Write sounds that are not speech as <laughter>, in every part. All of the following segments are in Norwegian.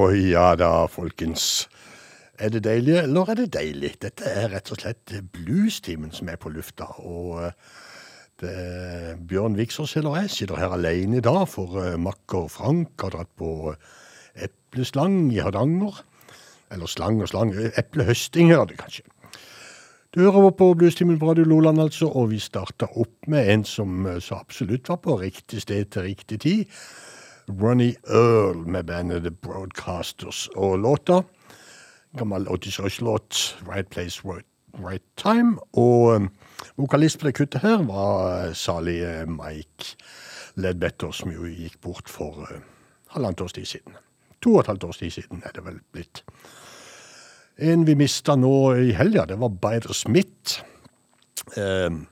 Å oh, ja da, folkens. Er det deilig, eller er det deilig? Dette er rett og slett bluestimen som er på lufta. Og eh, Bjørn Viksås eller jeg sitter her alene i dag, for eh, makker Frank har dratt på epleslang i Hardanger. Eller slang og slang. Eplehøsting er det kanskje. Du hører på Bluestimen på Radio Loland, altså, og vi starta opp med en som eh, så absolutt var på riktig sted til riktig tid. Ronny Earl med bandet The Broadcasters. Og låta gammel Otis Rush-låt, 'Right Place, right, Time'. Og um, vokalist på det kuttet her var uh, salige Mike Ledbetter, som jo gikk bort for uh, halvannet års tid siden. To og et halvt års tid siden er det vel blitt. En vi mista nå i helga, det var Bider Smith. Uh,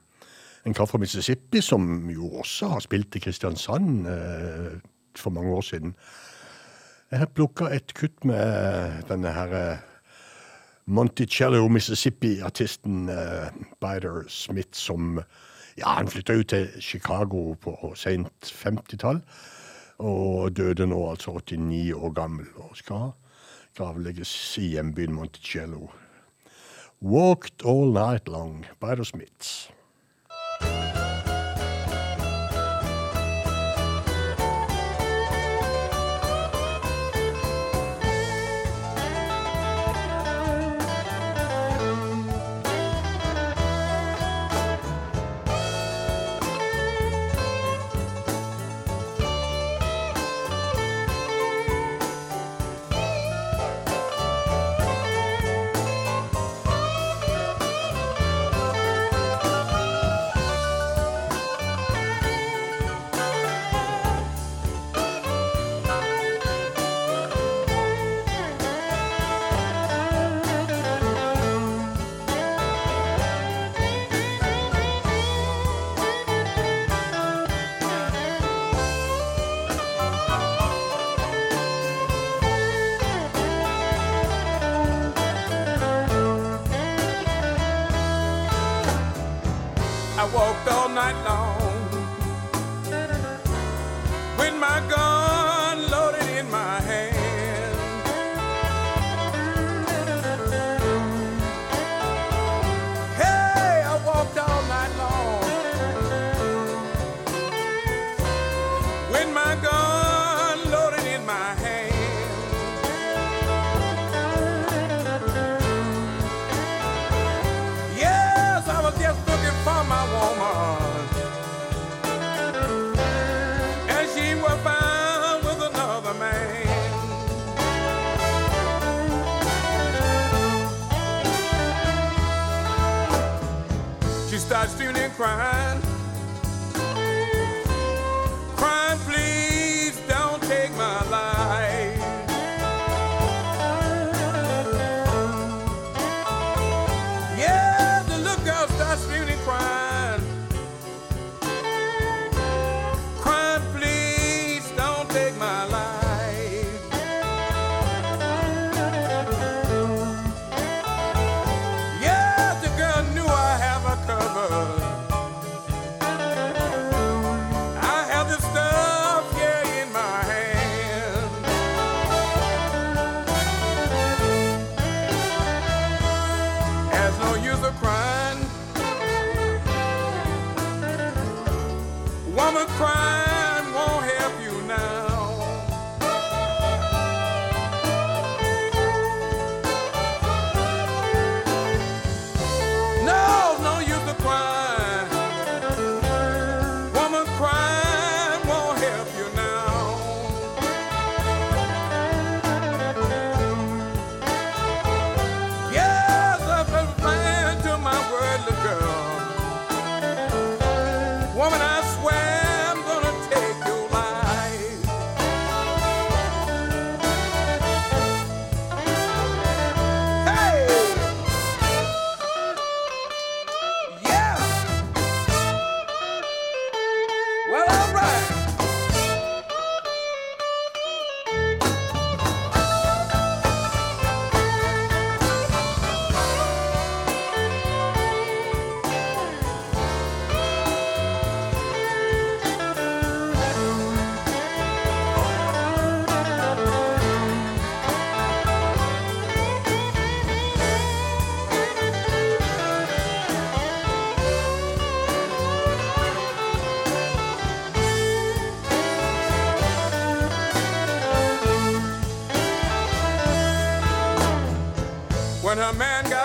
en kar fra Mississippi som jo også har spilt i Kristiansand for mange år siden. Jeg har plukka et kutt med denne her eh, Monticello, Mississippi-artisten uh, Bider Smith, som Ja, han flytta ut til Chicago på seint 50-tall, og døde nå altså 89 år gammel, og skal gravlegges i hjembyen Monticello. Walked all night long, Bider Smith. A man got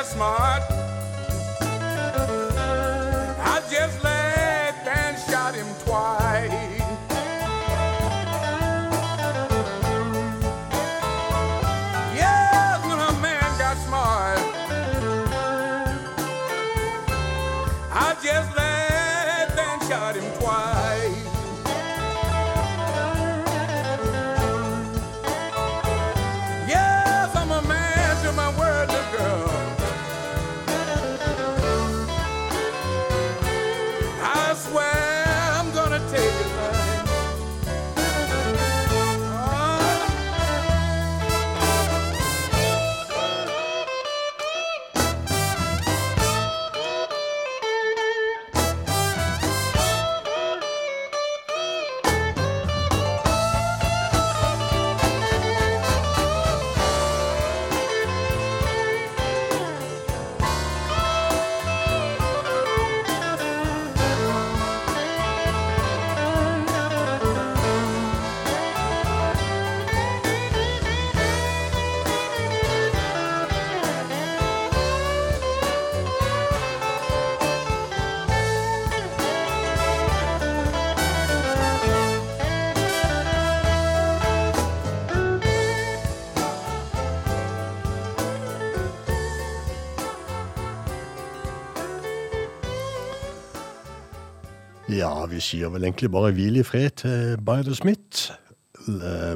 Ja, vi sier vel egentlig bare hvil i fred til Bide Smith.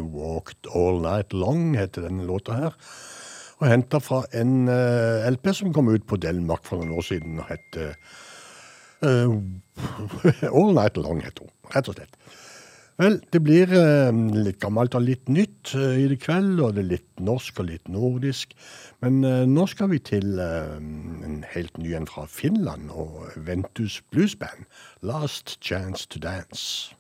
Walked All Night Long heter denne låta her. Og henta fra en eh, LP som kom ut på Delmark for noen år siden og het uh, <laughs> All Night Long, heter hun, rett og slett. Vel, det blir eh, litt gammelt og litt nytt eh, i det kveld, og det er litt norsk og litt nordisk. Men eh, nå skal vi til eh, en helt ny en fra Finland og Ventus Blues Band. Last Chance to Dance.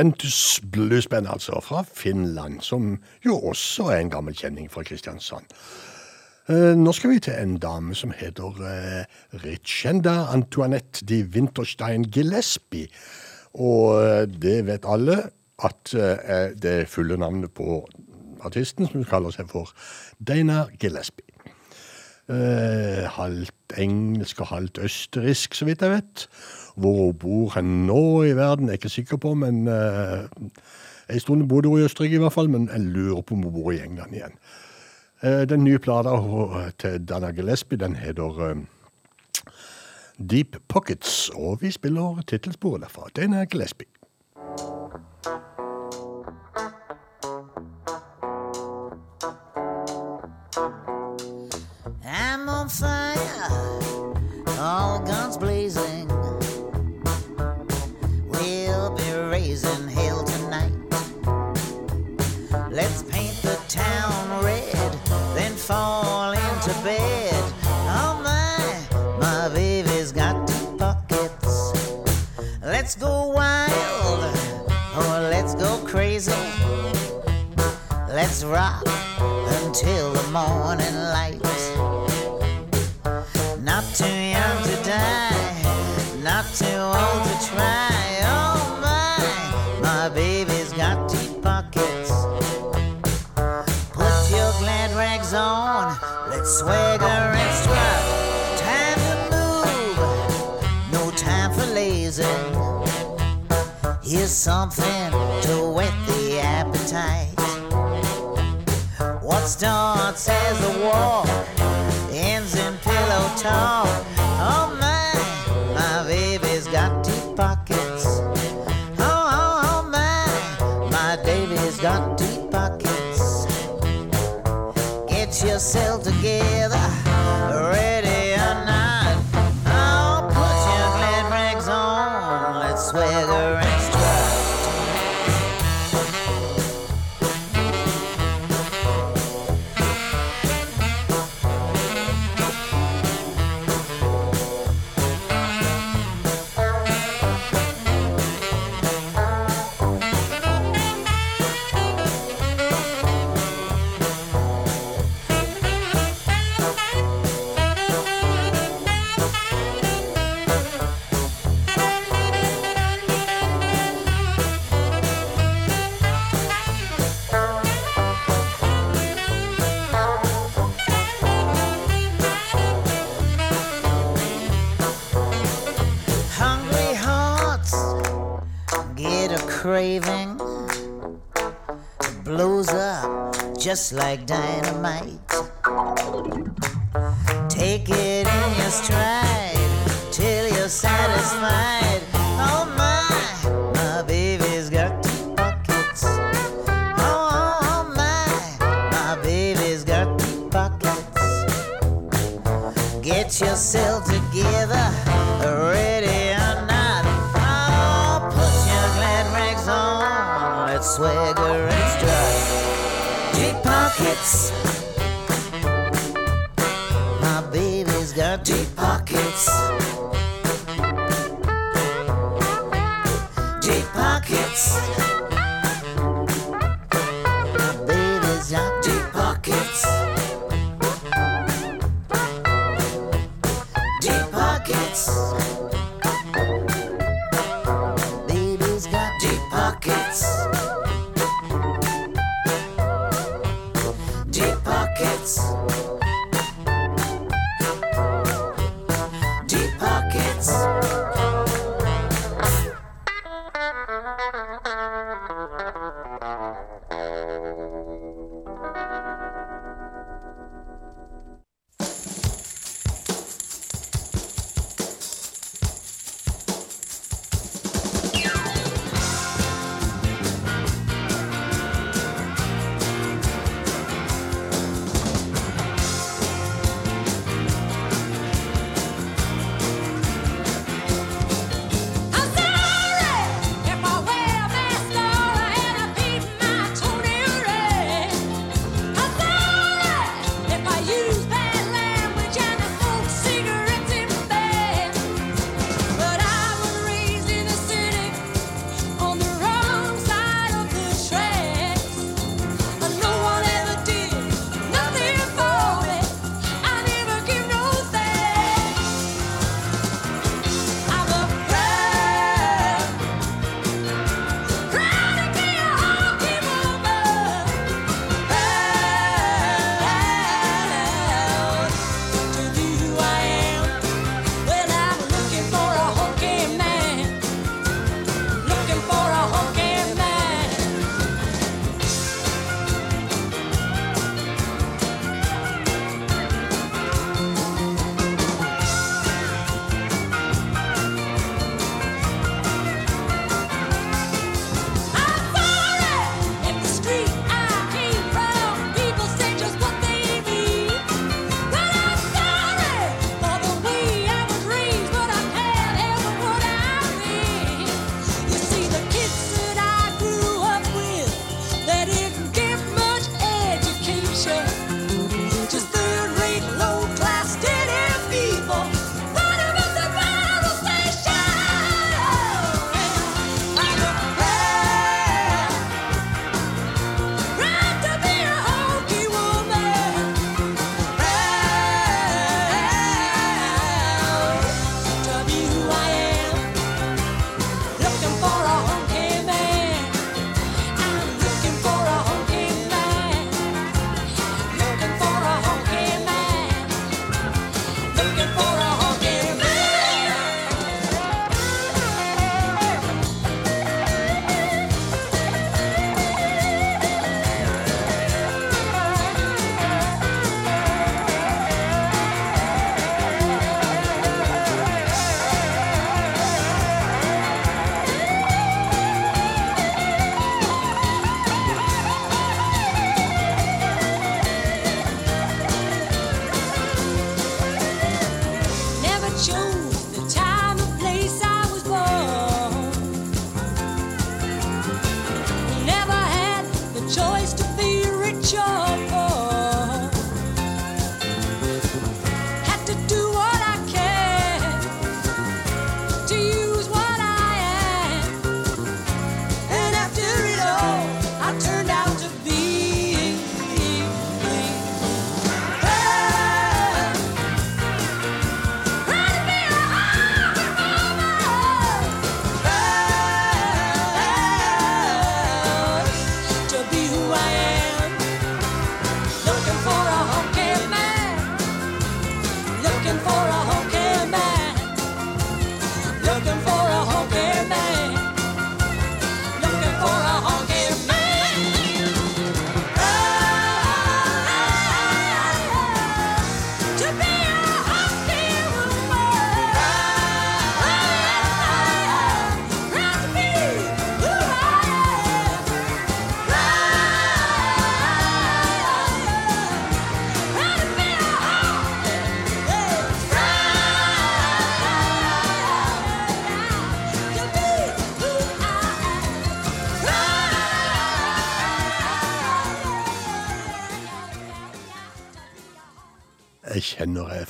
Ventus Bluesband, altså, fra Finland, som jo også er en gammel kjenning fra Kristiansand. Eh, Nå skal vi til en dame som heter eh, Richenda Antoinette de Winterstein Gillespie. Og eh, det vet alle at eh, det er fulle navnet på artisten, som kaller seg for Dana Gillespie. Eh, halvt engelsk og halvt østerriksk, så vidt jeg vet. Hvor hun bor hen nå i verden, er jeg ikke sikker på, men eh, en stund bodde hun i Østerrike i hvert fall, men jeg lurer på om hun bor i England igjen. Eh, den nye plata til Dana Gillespie, den heter eh, Deep Pockets, og vi spiller tittelsporet derfra. Dana Gillespie. Rock until the morning light. Not too young to die, not too old to try. Oh my, my baby's got deep pockets. Put your glad rags on, let's swagger and strut. Time to move, no time for lazy. Here's something to whet the appetite. Starts as a walk ends in pillow talk. Like dynamite.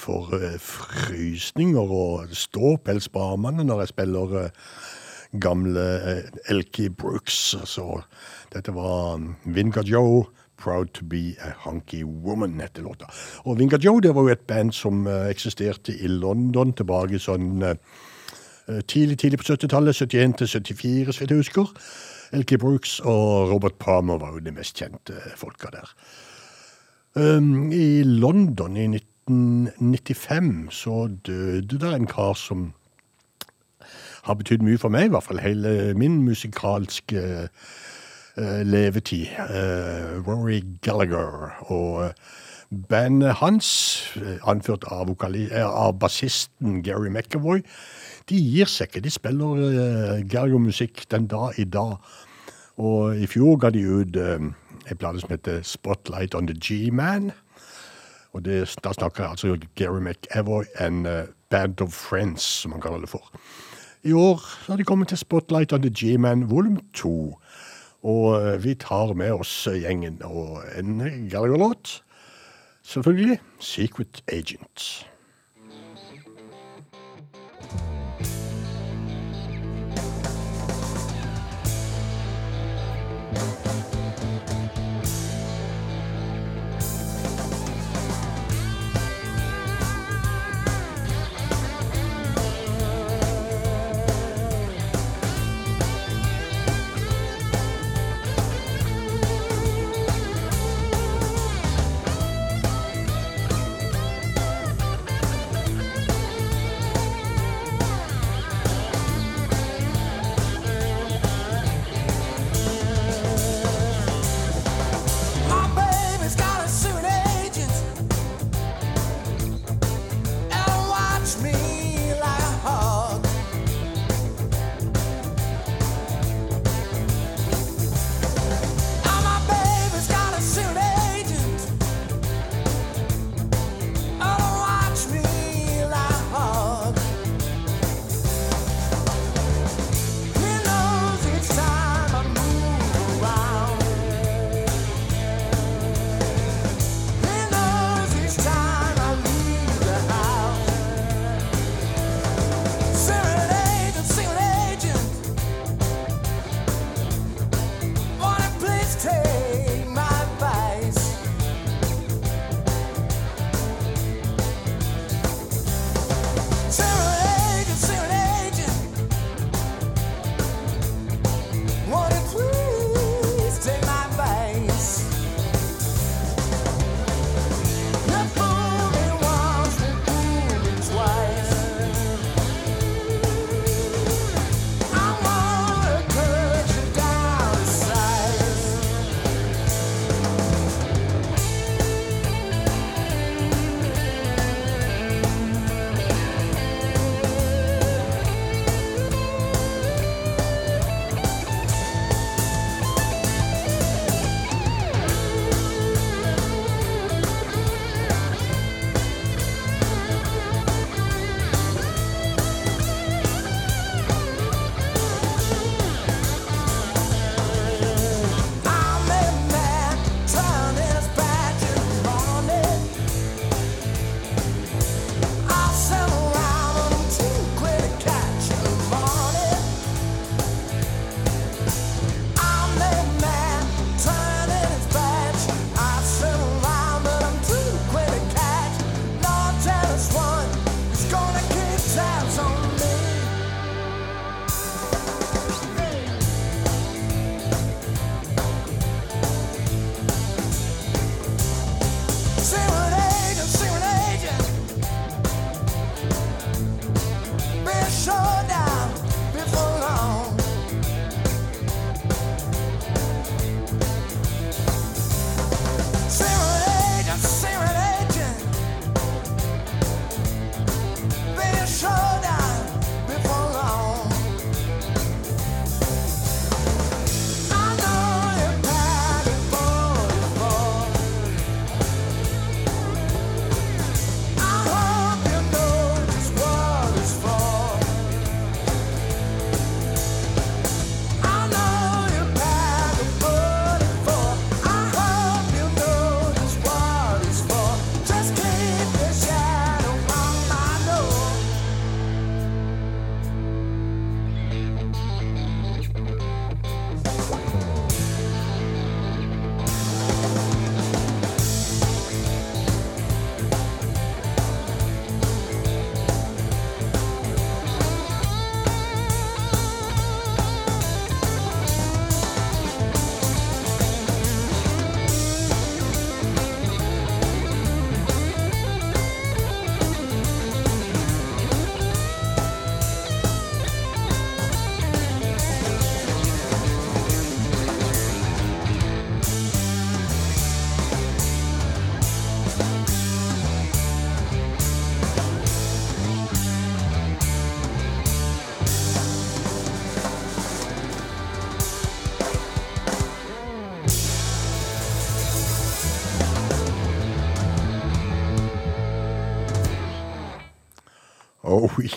Får eh, frysninger og ståpels på armene når jeg spiller eh, gamle eh, Elkie Brooks. Så dette var um, Vinga Joe, 'Proud to be a Hunky Woman', heter låta. Og Vinga Joe det var jo et band som eksisterte i London tilbake sånn tidlig, tidlig på 70-tallet. 71 til 74, så vidt jeg husker. Elkie Brooks og Robert Palmer var jo de mest kjente folka der. Um, I London i 1995 så døde det en kar som har betydd mye for meg, i hvert fall hele min musikalske uh, levetid. Uh, Rory Gallagher. Og uh, bandet hans, anført av, av bassisten Gary McAvoy, de gir seg ikke. De spiller uh, Gallagher-musikk den dag i dag. Og i fjor ga de ut uh, en plate som heter Spotlight on the G-Man. Og det, da snakker jeg altså Gary McEvoy and uh, Band of Friends, som han kaller det for. I år har de kommet til Spotlight on the G-Man volum 2. Og uh, vi tar med oss gjengen og en Gallagher-låt. Selvfølgelig Secret Agent.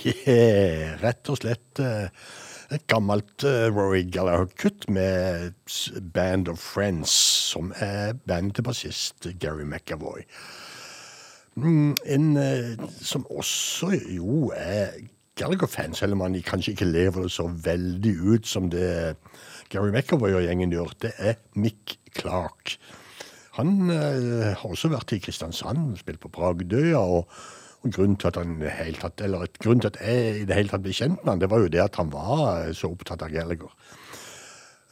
Yeah! Rett og slett eh, et gammelt uh, Rory Gallagher-kutt med Band of Friends, som er bandet til bassist Gary McAvoy. Mm, en eh, som også jo er Gallagher-fan, selv om han kanskje ikke lever det så veldig ut som det Gary McAvoy og gjengen gjør. Det er Mick Clark. Han eh, har også vært i Kristiansand, spilt på Bragdøya. og grunnen til at han helt tatt, eller et grunn til at jeg i det hele tatt ble kjent med han, det var jo det at han var eh, så opptatt av Gallagher.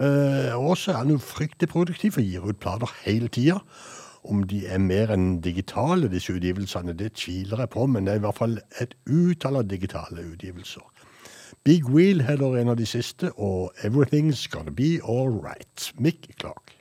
Uh, og så er han jo fryktelig produktiv og gir ut plater hele tida. Om de er mer enn digitale, disse utgivelsene, det tviler jeg på, men det er i hvert fall et utall av digitale utgivelser. Big Wheel heter en av de siste, og Everything's Gonna Be All Right. Mick Clark.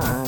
time.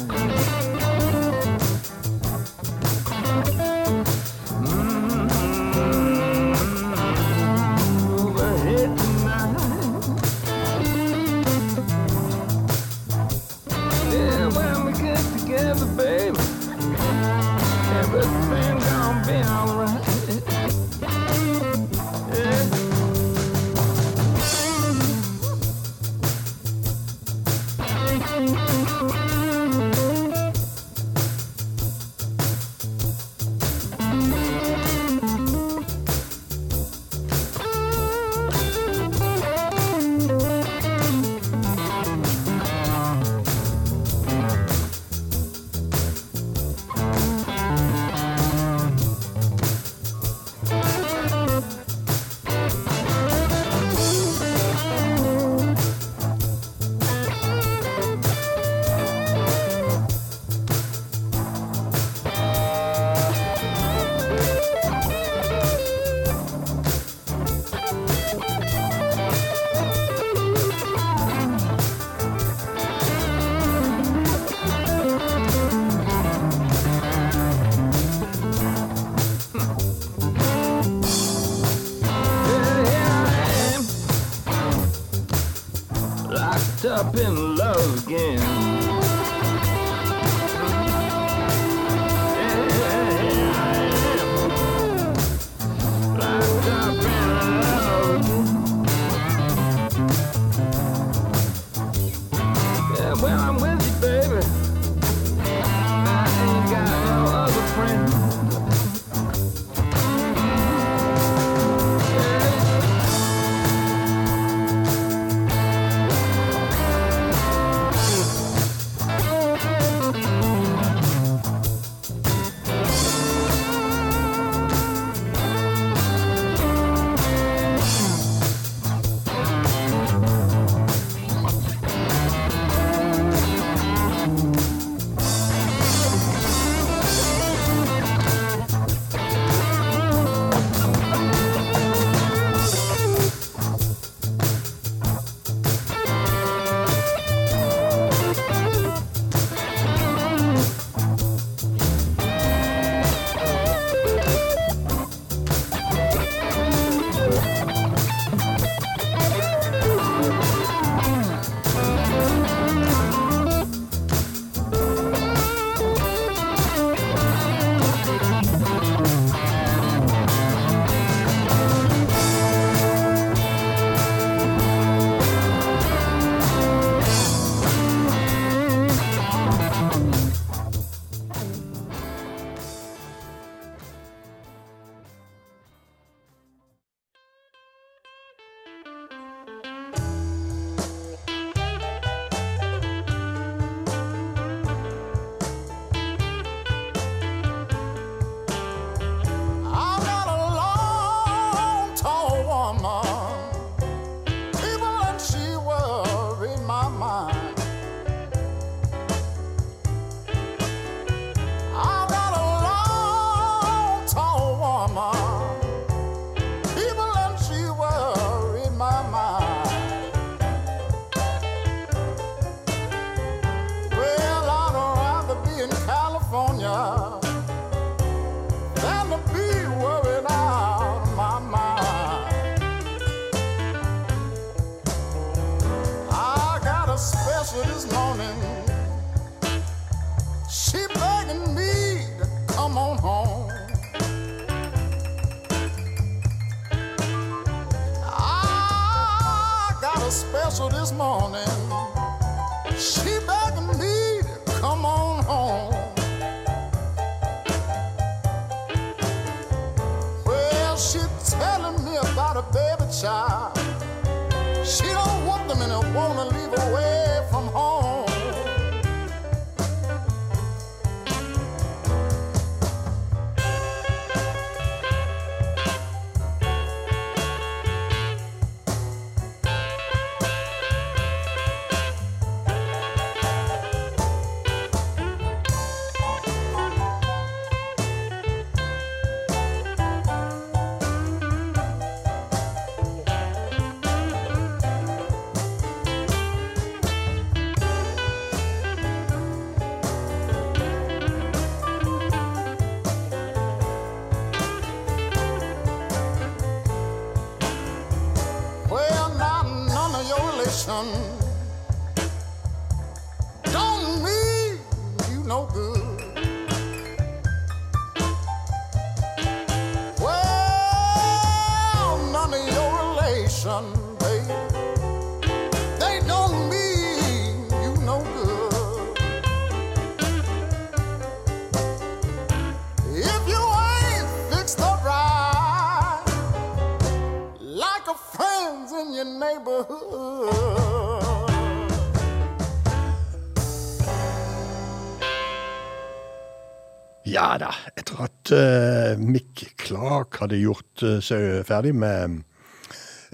Hadde gjort eh, seg ferdig med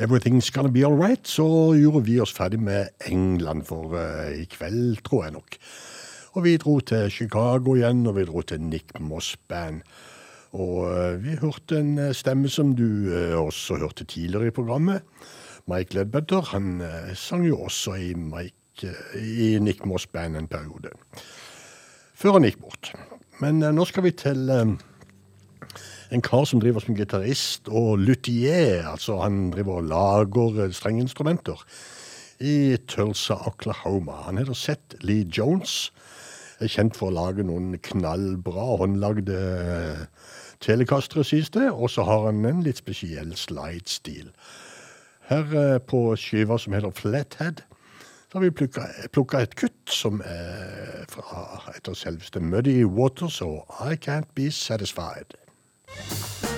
Everything's Gonna Be Alright, så gjorde vi oss ferdig med England for eh, i kveld, tror jeg nok. Og vi dro til Chicago igjen, og vi dro til Nick Moss Band. Og eh, vi hørte en eh, stemme som du eh, også hørte tidligere i programmet. Mike Ledbetter, han eh, sang jo også i, Mike, eh, i Nick Moss Band en periode. Før han gikk bort. Men eh, nå skal vi til eh, en kar som driver som gitarist og luthier. Altså han driver og lager eh, strengeinstrumenter i Tulsa, Oklahoma. Han heter Seth Lee Jones. Er kjent for å lage noen knallbra håndlagde eh, telekastere, sies det. Og så har han en litt spesiell slide-stil. Her eh, på skiva som heter Flathead, så har vi plukka, et kutt som er fra etter selveste Muddy Waters og I Can't Be Satisfied. Yeah.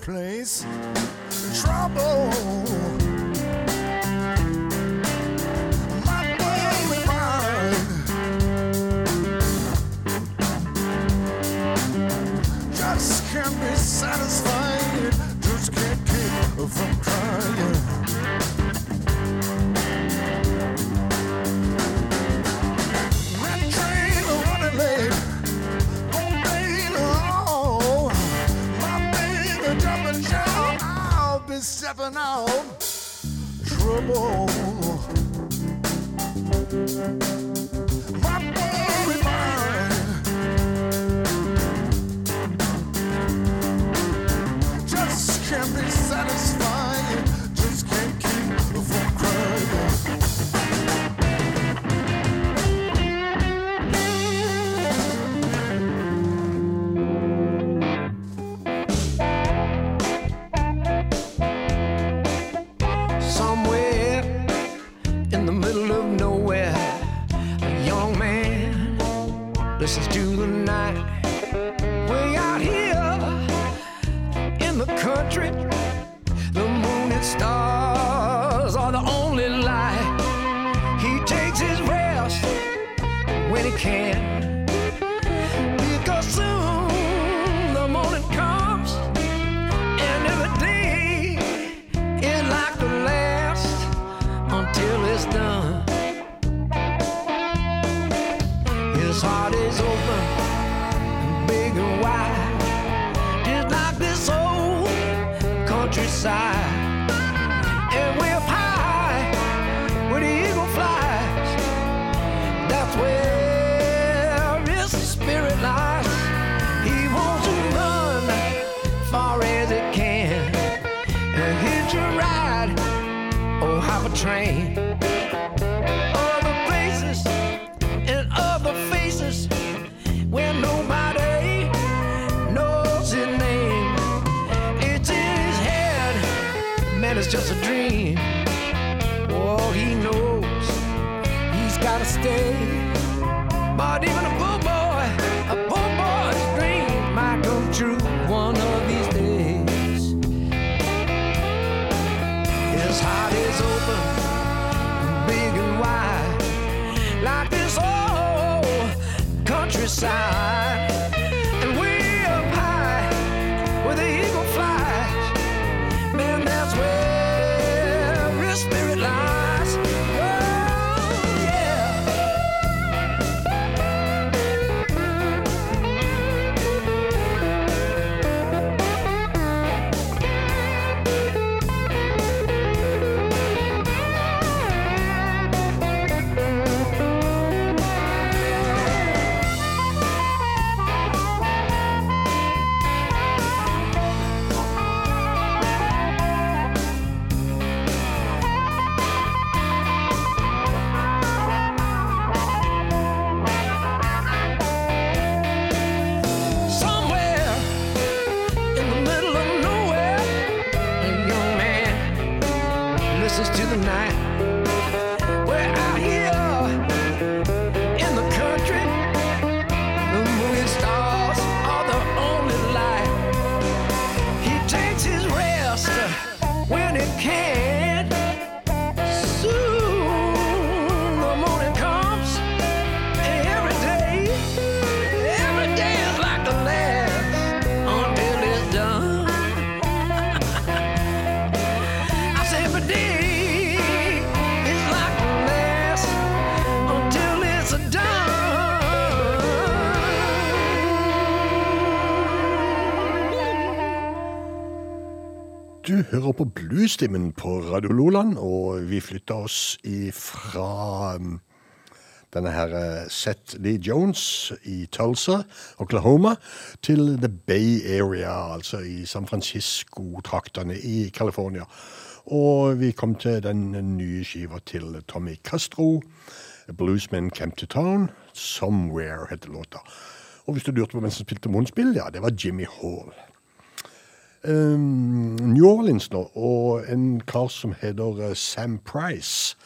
Place. Trouble. the night. Hører på Bluestimen på Radio Loland, og vi flytta oss fra denne her eh, Seth Lee Jones i Tulsa, Oklahoma, til The Bay Area, altså i San Francisco-traktene i California. Og vi kom til den nye skiva til Tommy Castro, Bluesman Came to Town, Somewhere heter låta. Og hvis du lurte på hvem som spilte munnspill, ja, det var Jimmy Hall. Um, New Orleans nå, og en kar som heter eh, Sam Price.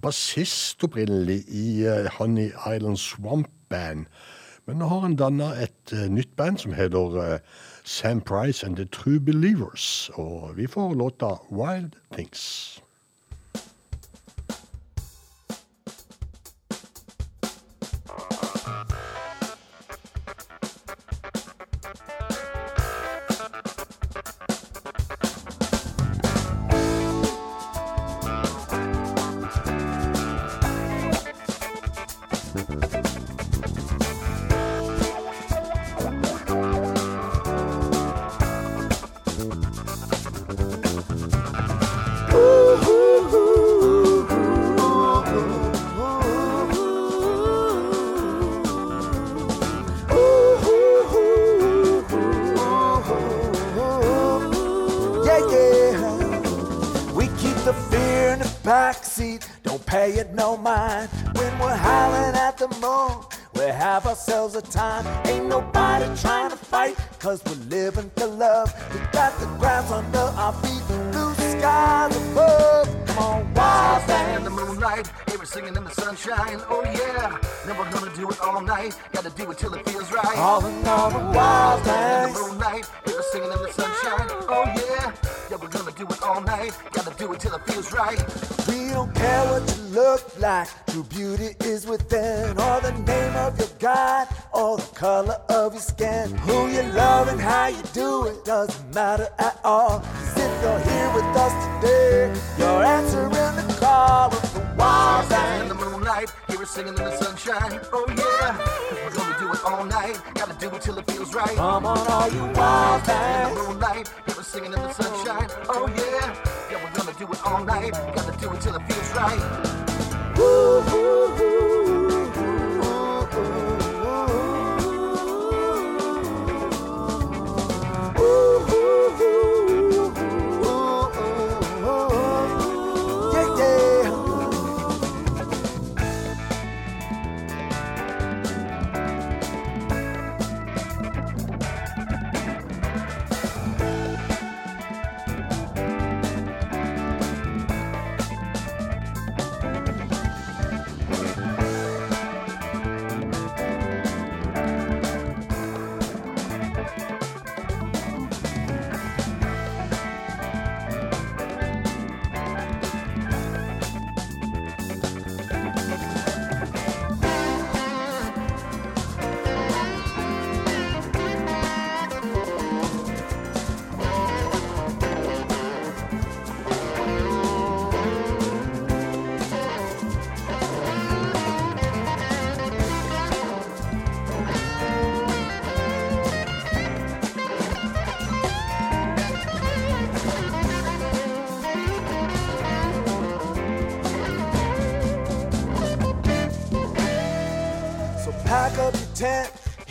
Bassist opprinnelig i eh, Honey Island Swamp Band. Men nå har han danna et eh, nytt band som heter Sam Price and The True Believers. Og vi får låta Wild Things.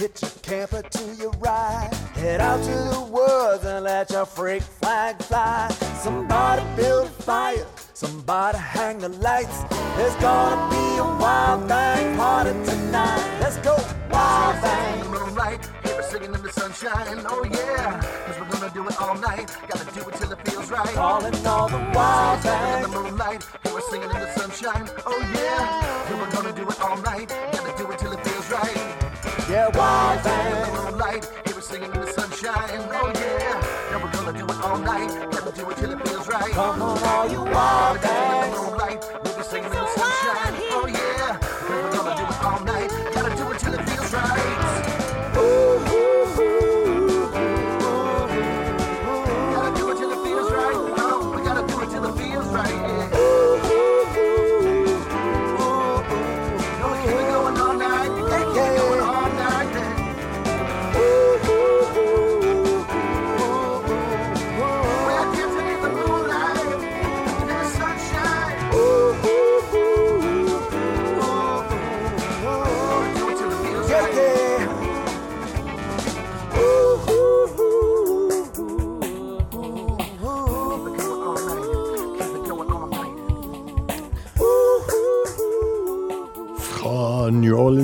Tent, hit your camper to your ride. Head out to the woods and let your freak flag fly. Somebody build a fire, somebody hang the lights. There's gonna be a wild thing party tonight. Let's go, wild In thing. the moonlight, hear singing in the sunshine. Oh yeah, cause we're gonna do it all night. Gotta do it till it feels right. Calling all the wild In the things. moonlight, hear singing in the sunshine. Oh yeah, yeah we're gonna do it all night.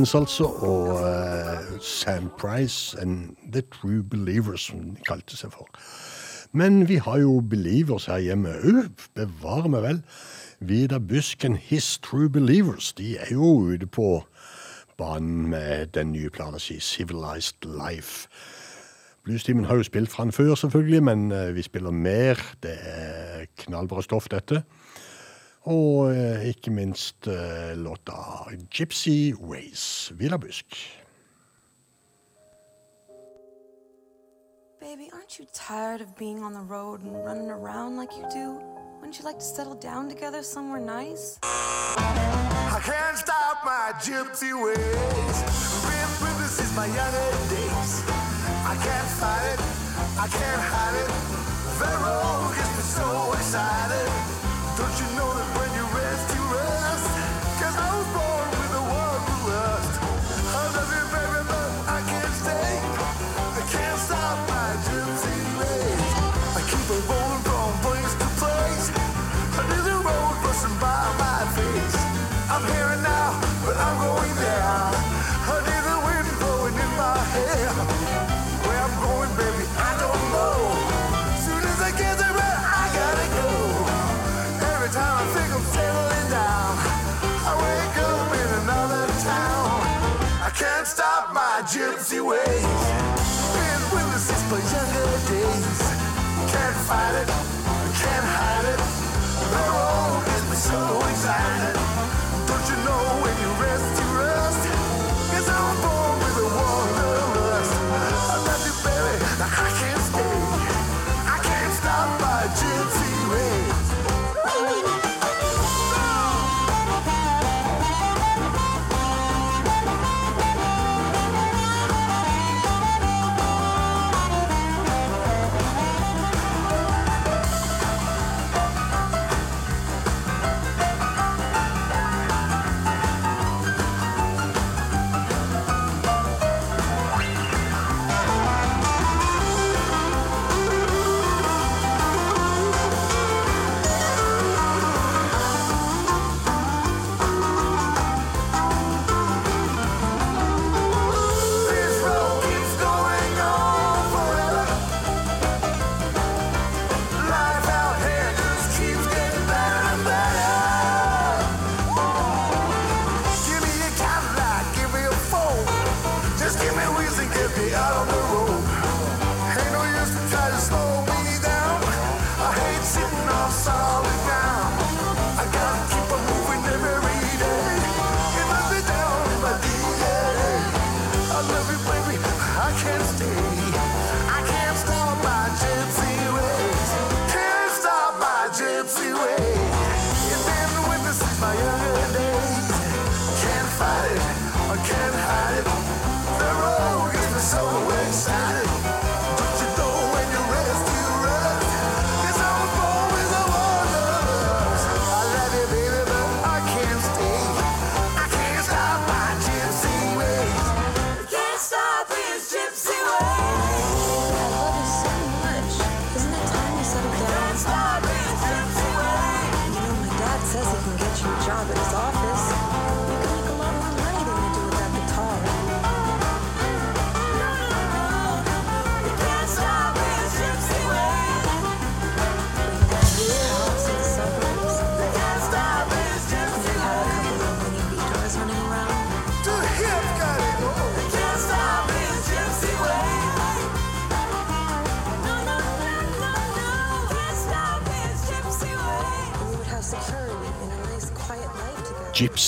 Creedence, altså, og uh, Sam Price and The True Believers, som de kalte seg for. Men vi har jo Believers her hjemme òg, bevare meg vel. Vidar Busken, His True Believers, de er jo ute på banen med den nye plata si, Civilized Life. Bluestimen har jo spilt fra den før, selvfølgelig, men eh, vi spiller mer. Det er knallbra stoff, dette. Og eh, ikke minst eh, låta Gypsy Ways, Vidar Busk. Baby, aren't you tired of being on the road and running around like you do? Wouldn't you like to settle down together somewhere nice? I can't stop my gypsy ways. Been through this since my younger days. I can't fight it, I can't hide it. The road gets me so excited. Don't you know that ways. Been since my younger days. Can't fight it, can't hide it. The gets so excited.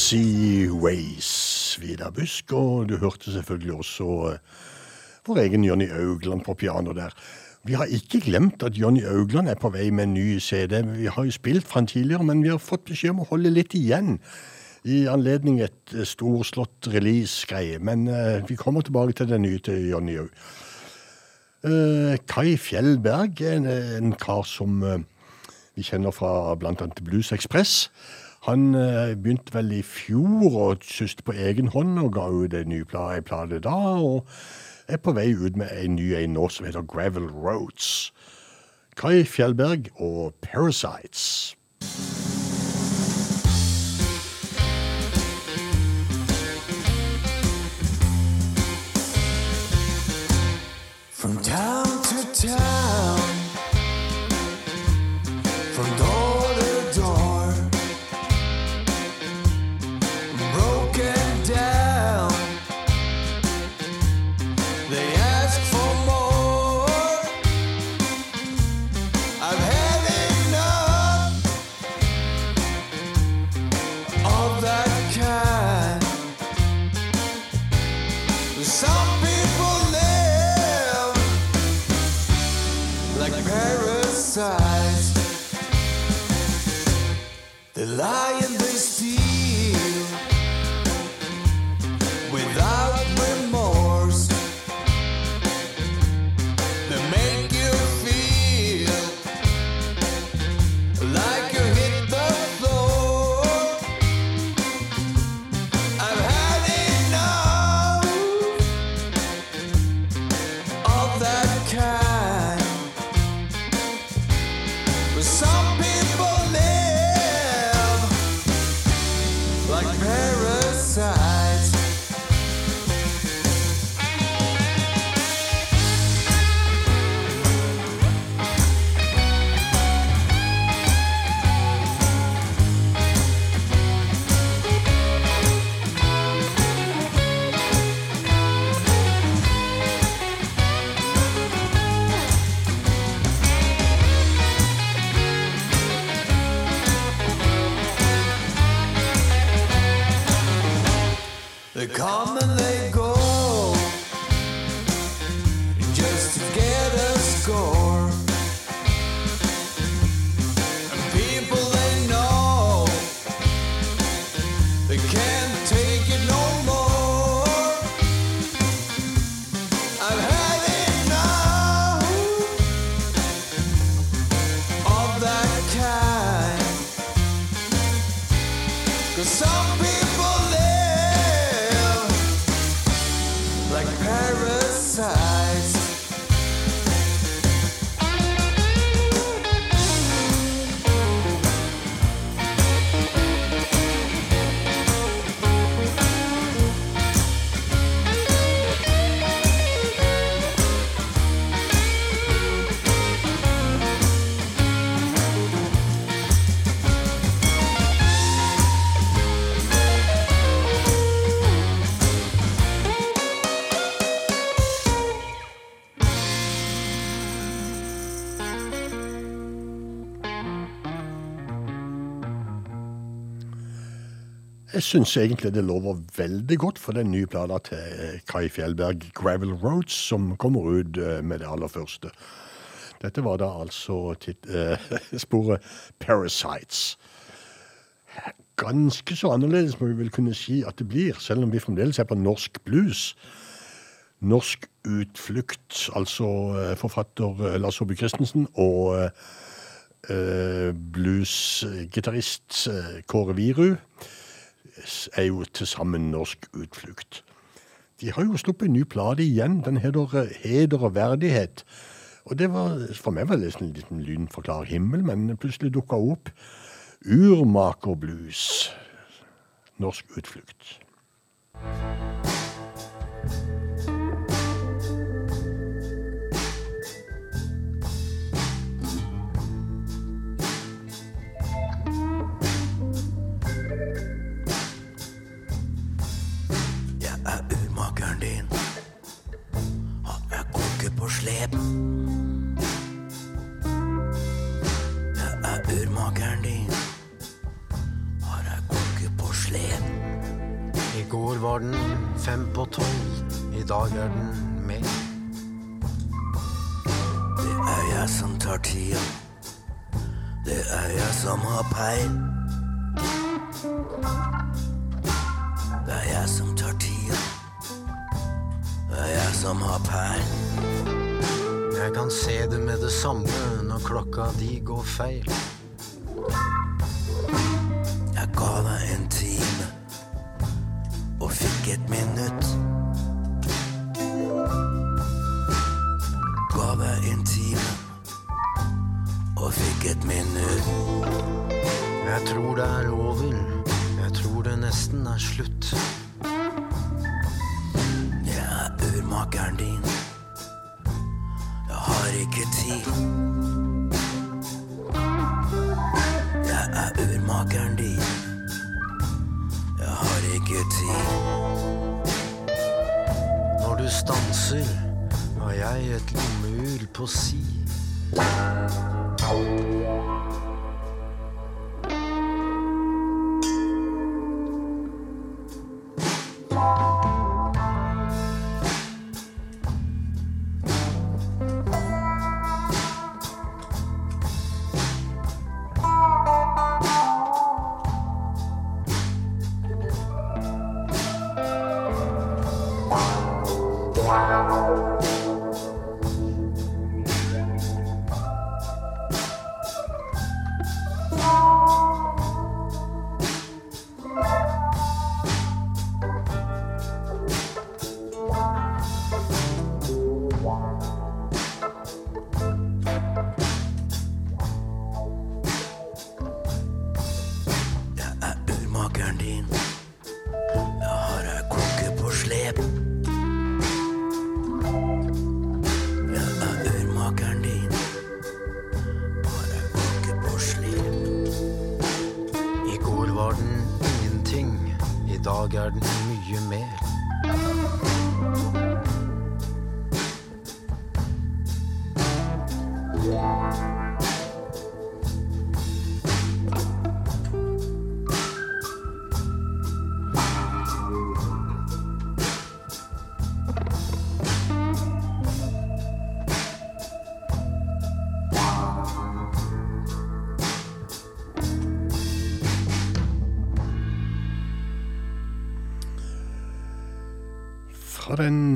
Together. Gypsy Ways, Vidar Busk, og du hørte selvfølgelig også eh, vår egen Jonny Augland på piano der. Vi har ikke glemt at Jonny Augland er på vei med en ny CD. Vi har jo spilt fra han tidligere, men vi har fått beskjed om å holde litt igjen i anledning et eh, storslått release-greie. Men uh, vi kommer tilbake til den nye til Jonny òg. Uh, Kai Fjellberg er en, en kar som uh, vi kjenner fra annet Blues Express. Han eh, begynte vel i fjor å syste på egen hånd, og ga ut en ny plate, plate da. Og er på vei ut med en ny en nå som heter Gravel Roads. Kai Fjellberg og Parasites. From town to town. Jeg syns egentlig det lover veldig godt for den nye plata til Kai Fjellberg, 'Gravel Roads', som kommer ut eh, med det aller første. Dette var da altså eh, <laughs> sporet 'Parasites'. Ganske så annerledes må vi vel kunne si at det blir, selv om vi fremdeles er på norsk blues. Norsk utflukt, altså eh, forfatter eh, Lars Saabye Christensen og eh, eh, bluesgitarist eh, Kåre Viru er jo til sammen norsk utflukt. De har jo sluppet en ny plate igjen. Den heter Heder og verdighet. Og det var, For meg var det en liten lyn for himmel, men plutselig dukka opp Urmakerblues. Norsk utflukt. Dag er den med. Det er jeg som tar tida. Det er jeg som har peil. Det er jeg som tar tida. Det er jeg som har peil. Jeg kan se det med det samme når klokka di går feil.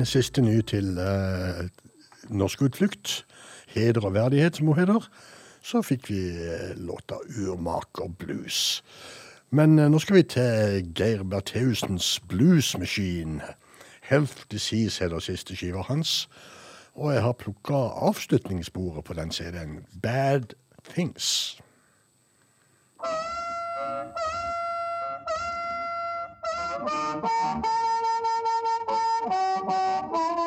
siste ny til eh, Norsk utflukt, 'Heder og verdighet', som hun heter, så fikk vi eh, låta 'Urmaker blues'. Men eh, nå skal vi til Geir Bertheusens bluesmaskin. 'Health Disease' er siste skiva hans. Og jeg har plukka avslutningsbordet på den CD-en, 'Bad Things'. Thank you. Oh.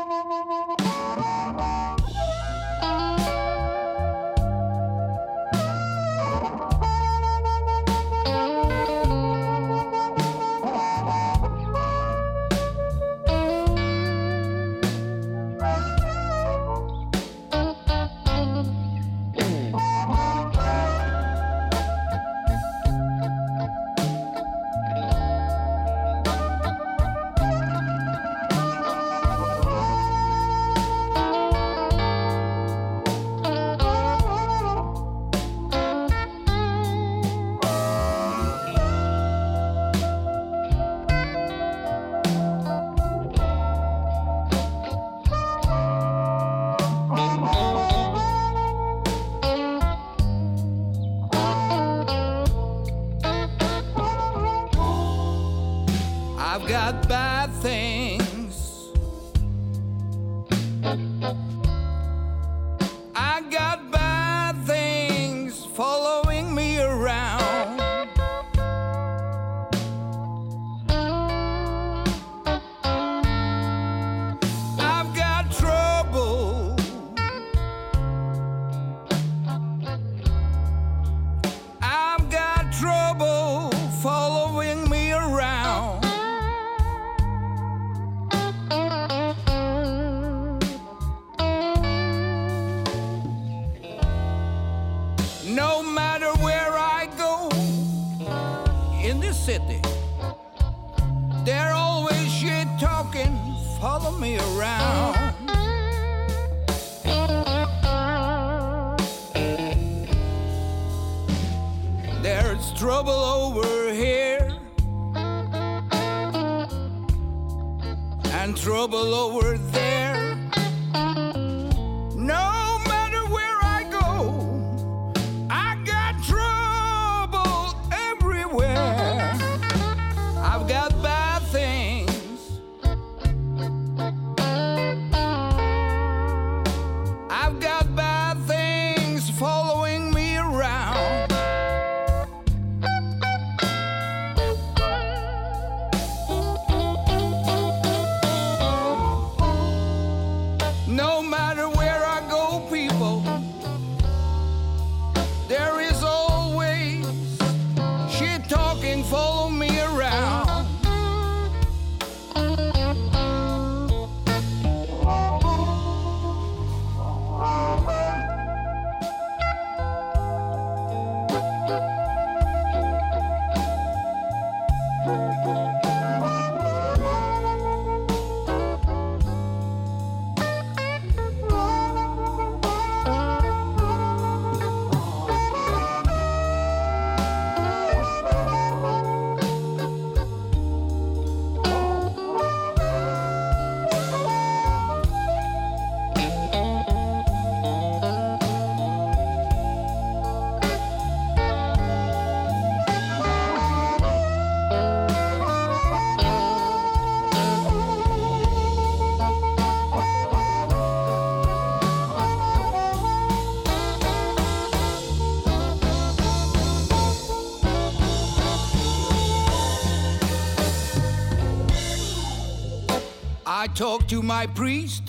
Talked to my priest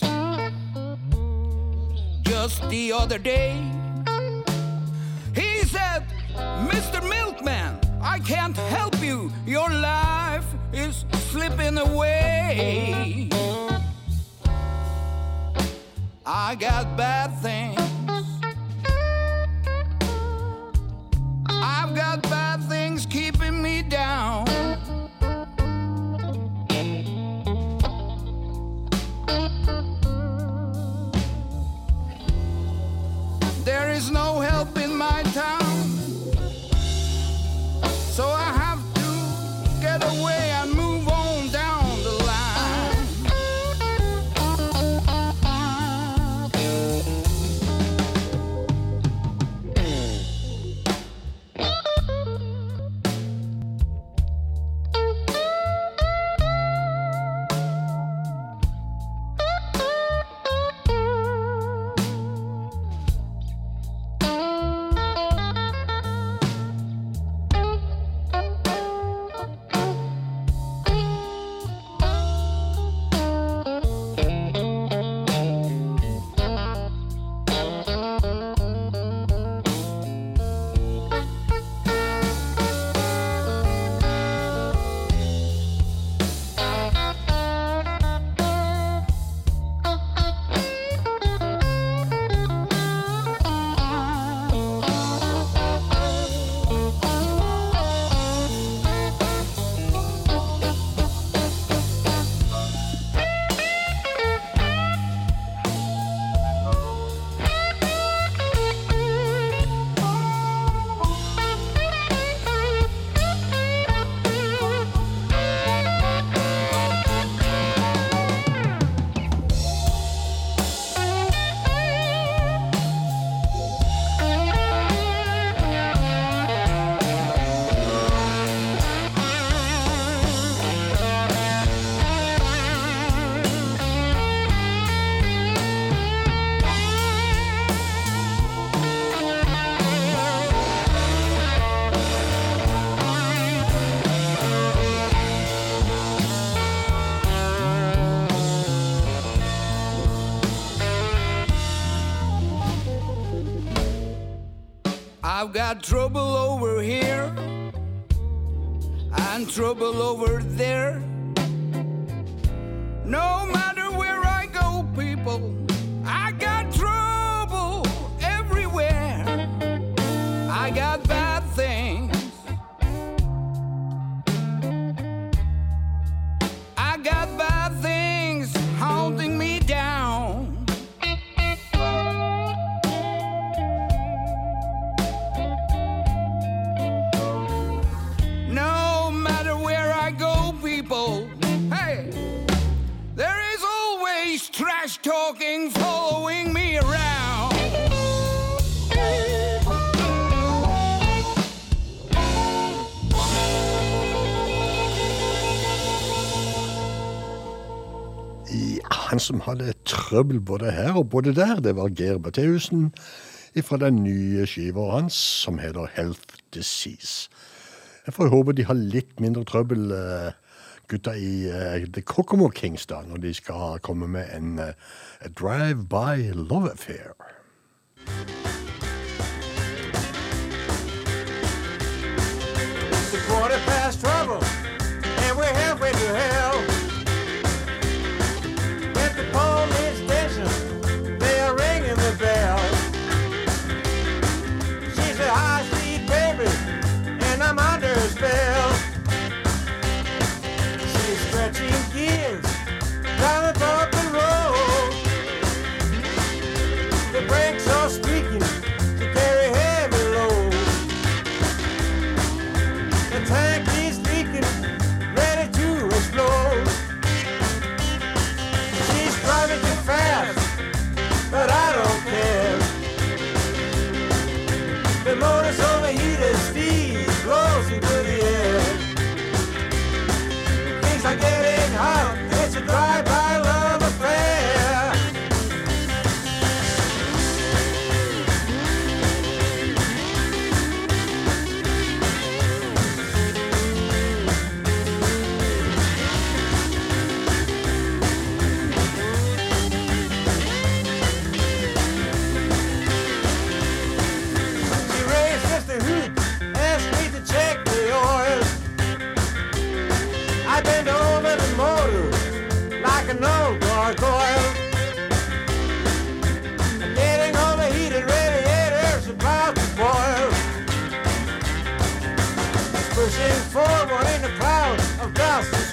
just the other day. He said, Mr. Milkman, I can't help you. Your life is slipping away. I got bad things. I've got trouble over here and trouble over there. Som hadde trøbbel både her og både der, det var Geir Bertheussen fra den nye skiva hans som heter Health Disease. Jeg får håpe de har litt mindre trøbbel, eh, gutta i eh, The Kokomo Kings, da, når de skal komme med en eh, Drive-by Love Affair. A quarter past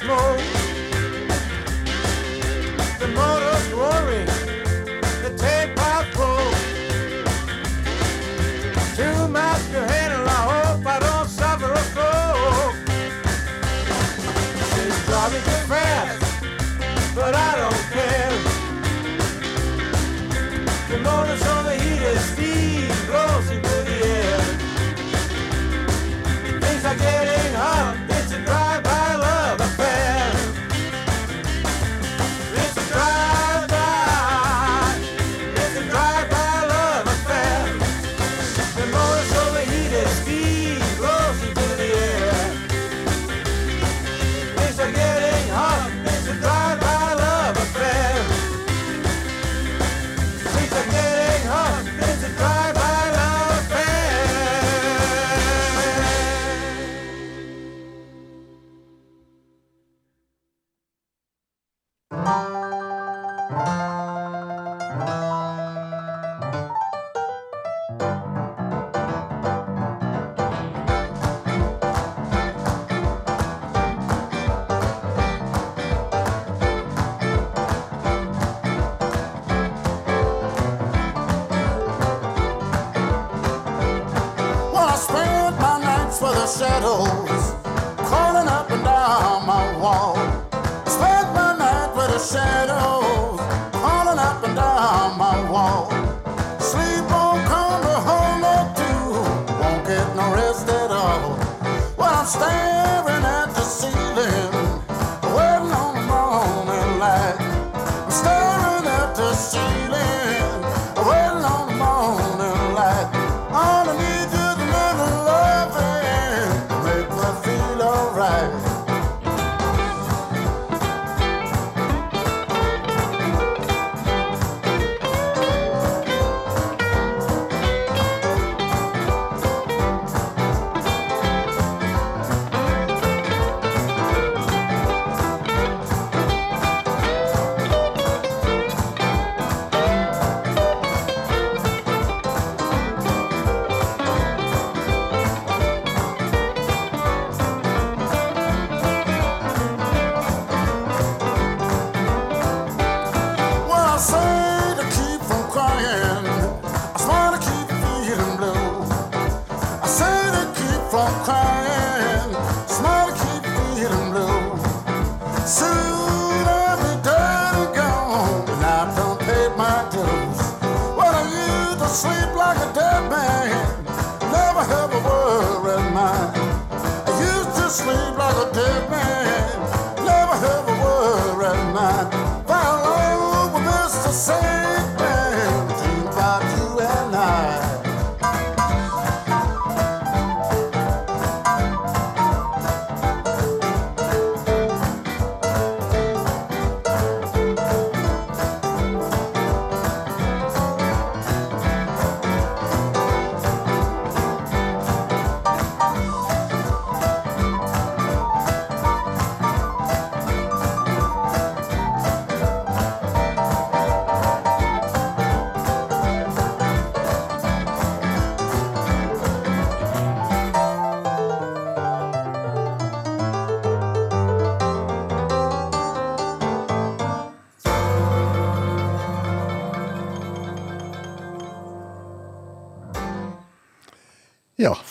smoke. The motor's roaring, the tape pipe full. Too much to handle, I hope I don't suffer a stroke. It's driving too fast, but I don't care. The motor's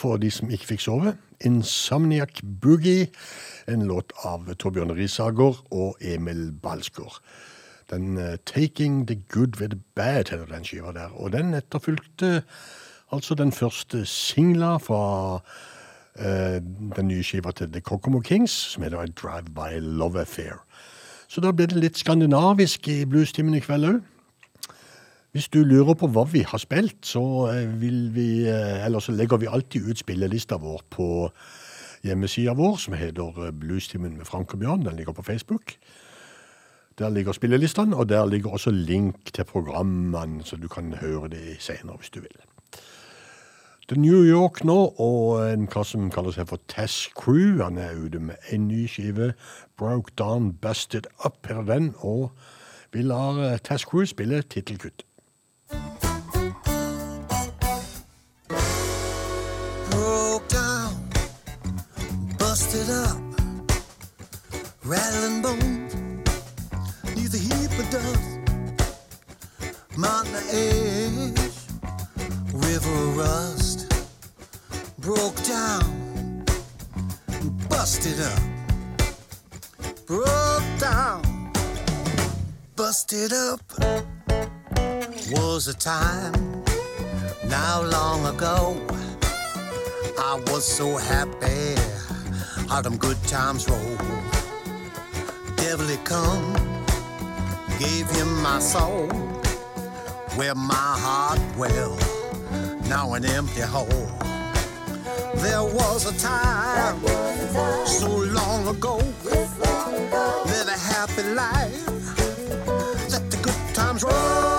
for de som ikke fikk sove. Insomniac Boogie, en låt av Torbjørn Risager og Emil Balsgaard. Den eh, Taking the Good with the Bad heter den skiva der. Og den etterfulgte altså den første singla fra eh, den nye skiva til The Kokomo Kings, som heter A Drive By Love Affair. Så da ble det litt skandinavisk i bluestimen i kveld òg. Hvis du lurer på hva vi har spilt, så eh, vil vi eh, Eller så legger vi alltid ut spillelista vår på hjemmesida vår, som heter eh, Bluestimen med Frank og Bjørn. Den ligger på Facebook. Der ligger spillelistene, og der ligger også link til programmene, så du kan høre det senere hvis du vil. The New York nå, og en kar som kaller seg for Tess Crew. Han er ute med en ny skive, Broke Down Busted Up, heter den. Og vi lar Tess Crew spille tittelkutt. Broke down, busted up, rattling bones, neither heap of dust, mountain edge, river rust. Broke down, busted up, broke down, busted up. Was a time now long ago. I was so happy, how them good times roll. Devil he come, gave him my soul, where my heart well, now an empty hole. There was a time, so long ago, live a happy life. Let the good times roll,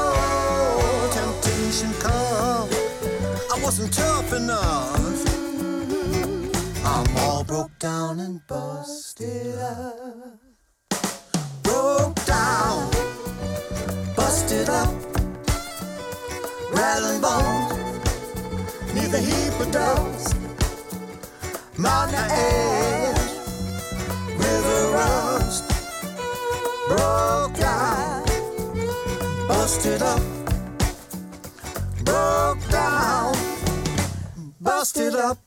wasn't tough enough. I'm all broke down and busted up. Broke down, busted up, rattling bones, a heap of dust. Mountain ash, river rust, broke down, busted up, busted up.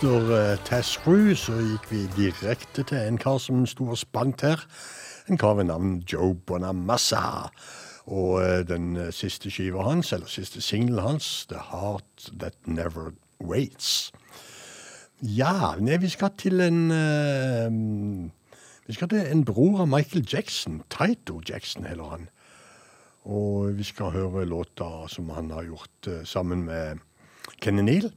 Etter uh, Tess Crew så gikk vi direkte til en kar som sto og spant her. En kar ved navn Joe Bonamassa. Og eh, den eh, siste skiva hans, eller siste singelen hans, The Heart That Never Waits. Ja, nei, vi skal til en uh, Vi skal til en bror av Michael Jackson. Taito Jackson heller han. Og vi skal høre låta som han har gjort uh, sammen med Kenny Neal.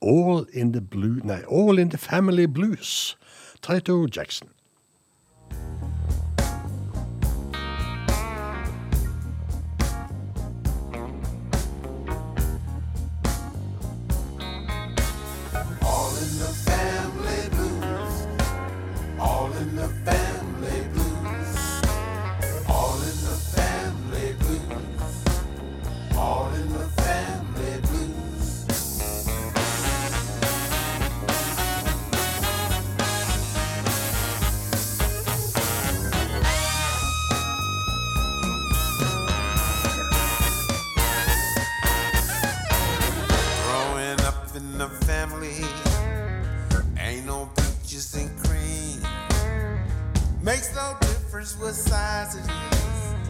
All in the Blue Nei, All in the Family Blues. Taito Jackson. Difference what size it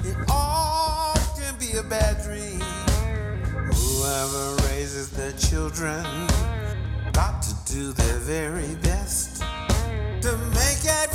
is. It all can be a bad dream. Whoever raises their children got to do their very best to make everybody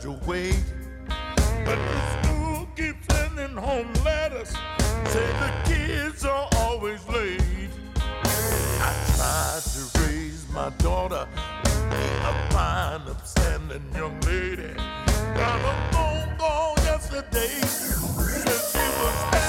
graduate. But the school keeps sending home letters, say the kids are always late. I tried to raise my daughter, be a fine, upstanding young lady. Got a phone call yesterday, said she was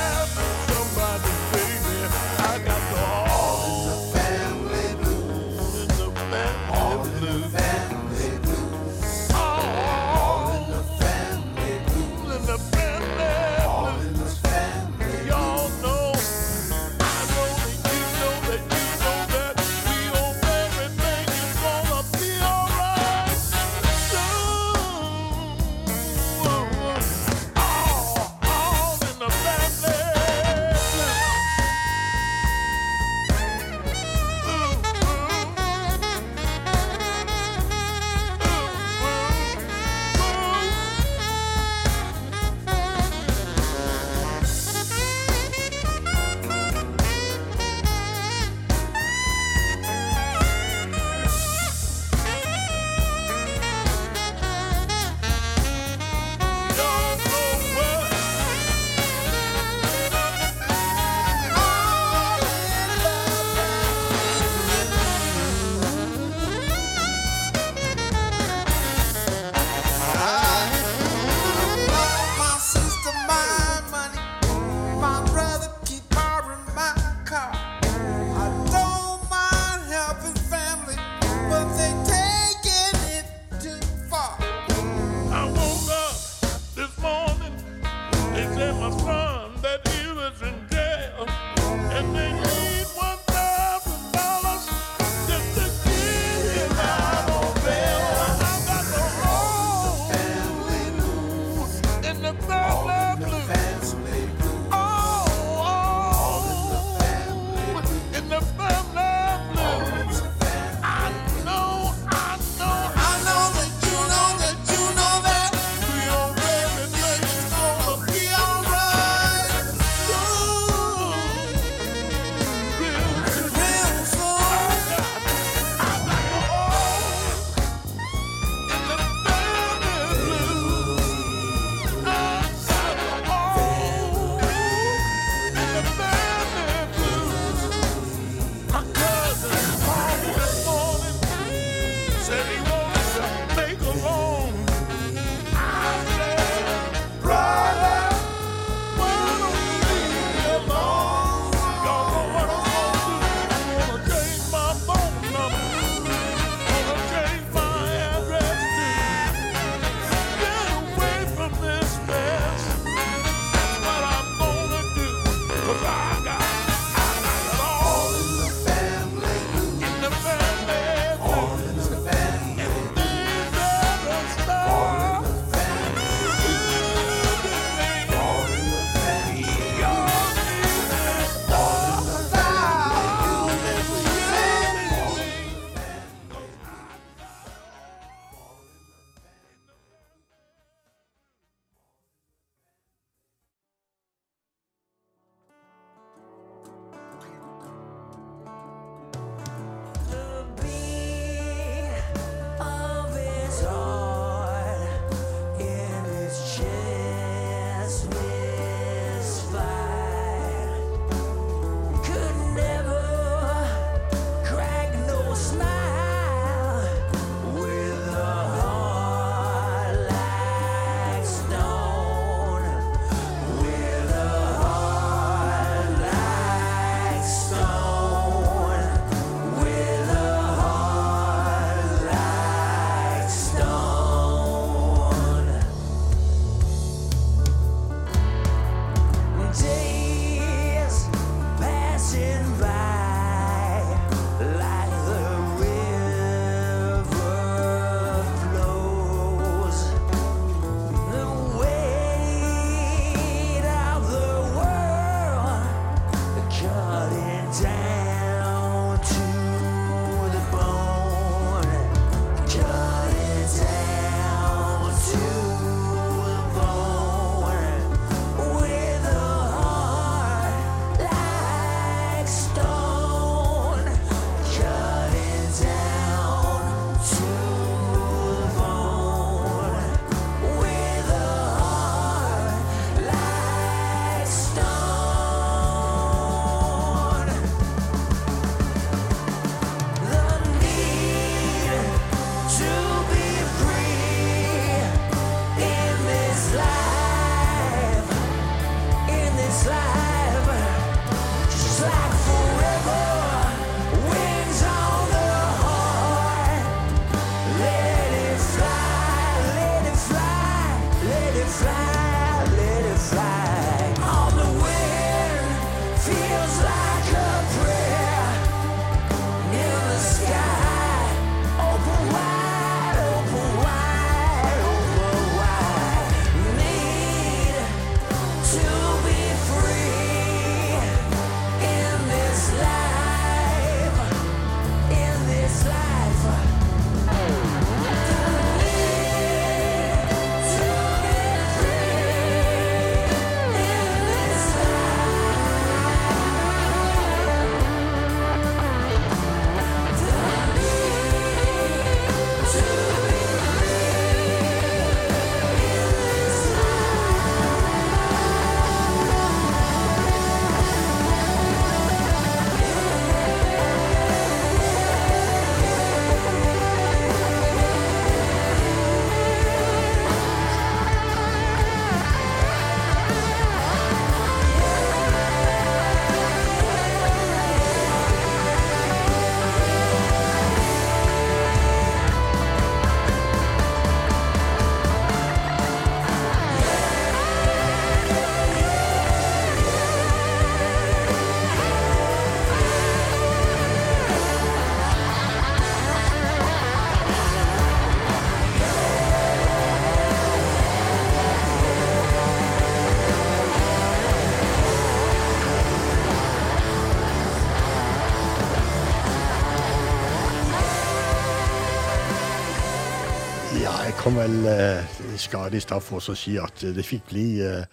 vel eh, skade i stad for å si at det fikk bli eh,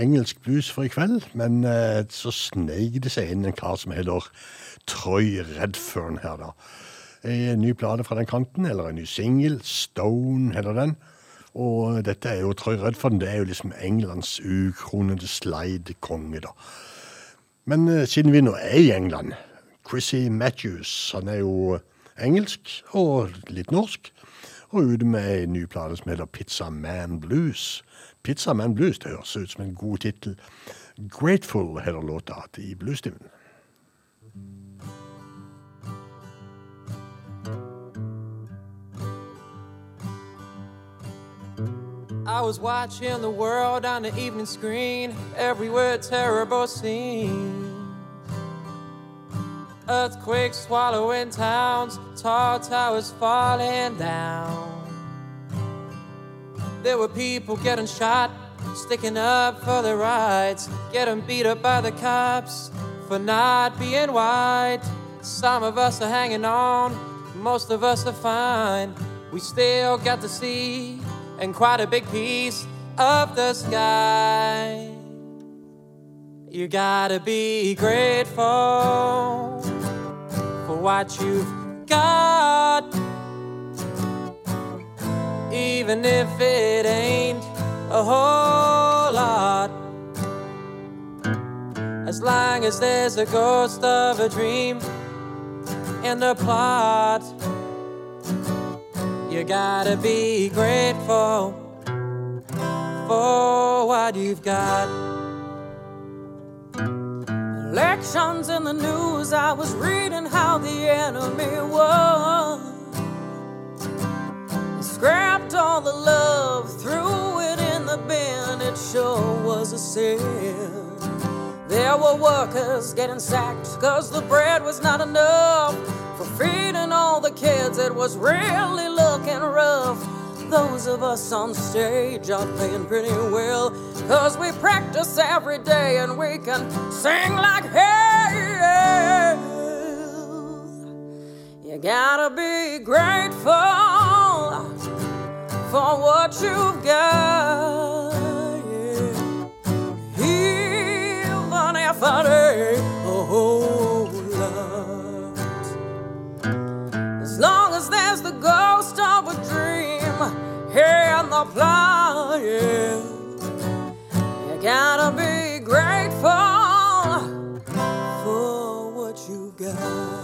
engelsk blues for i kveld, men eh, så sneik det seg inn en kar som heter Troy Redfern her, da. En ny plate fra den kanten, eller en ny singel. Stone heter den. Og dette er jo Troy Redfern, det er jo liksom Englands ukronede slide-konge, da. Men siden vi nå er i England Chrissy Matthews, han er jo engelsk og litt norsk. Og med ny plate som heter Pizza Man Blues. Pizza Man Blues, det høres ut som en god tittel. Grateful heter låta i bluestimen. I was watching the world on the evening screen, everywhere terrible scenes. Earthquakes swallowing towns, tall towers falling down. There were people getting shot, sticking up for their rights, getting beat up by the cops for not being white. Some of us are hanging on, most of us are fine. We still got to see and quite a big piece of the sky. You gotta be grateful what you've got, even if it ain't a whole lot. As long as there's a ghost of a dream in the plot. You gotta be grateful for what you've got. Elections in the news, I was reading how the enemy won. Scrapped all the love, threw it in the bin, it sure was a sin. There were workers getting sacked cause the bread was not enough for feeding all the kids. It was really looking rough. Those of us on stage are playing pretty well cause we practice every day and we can sing like hell. You gotta be grateful for what you've got. Even if it ain't a whole lot. As long as there's the ghost of a dream in the plot. You gotta be grateful for what you got.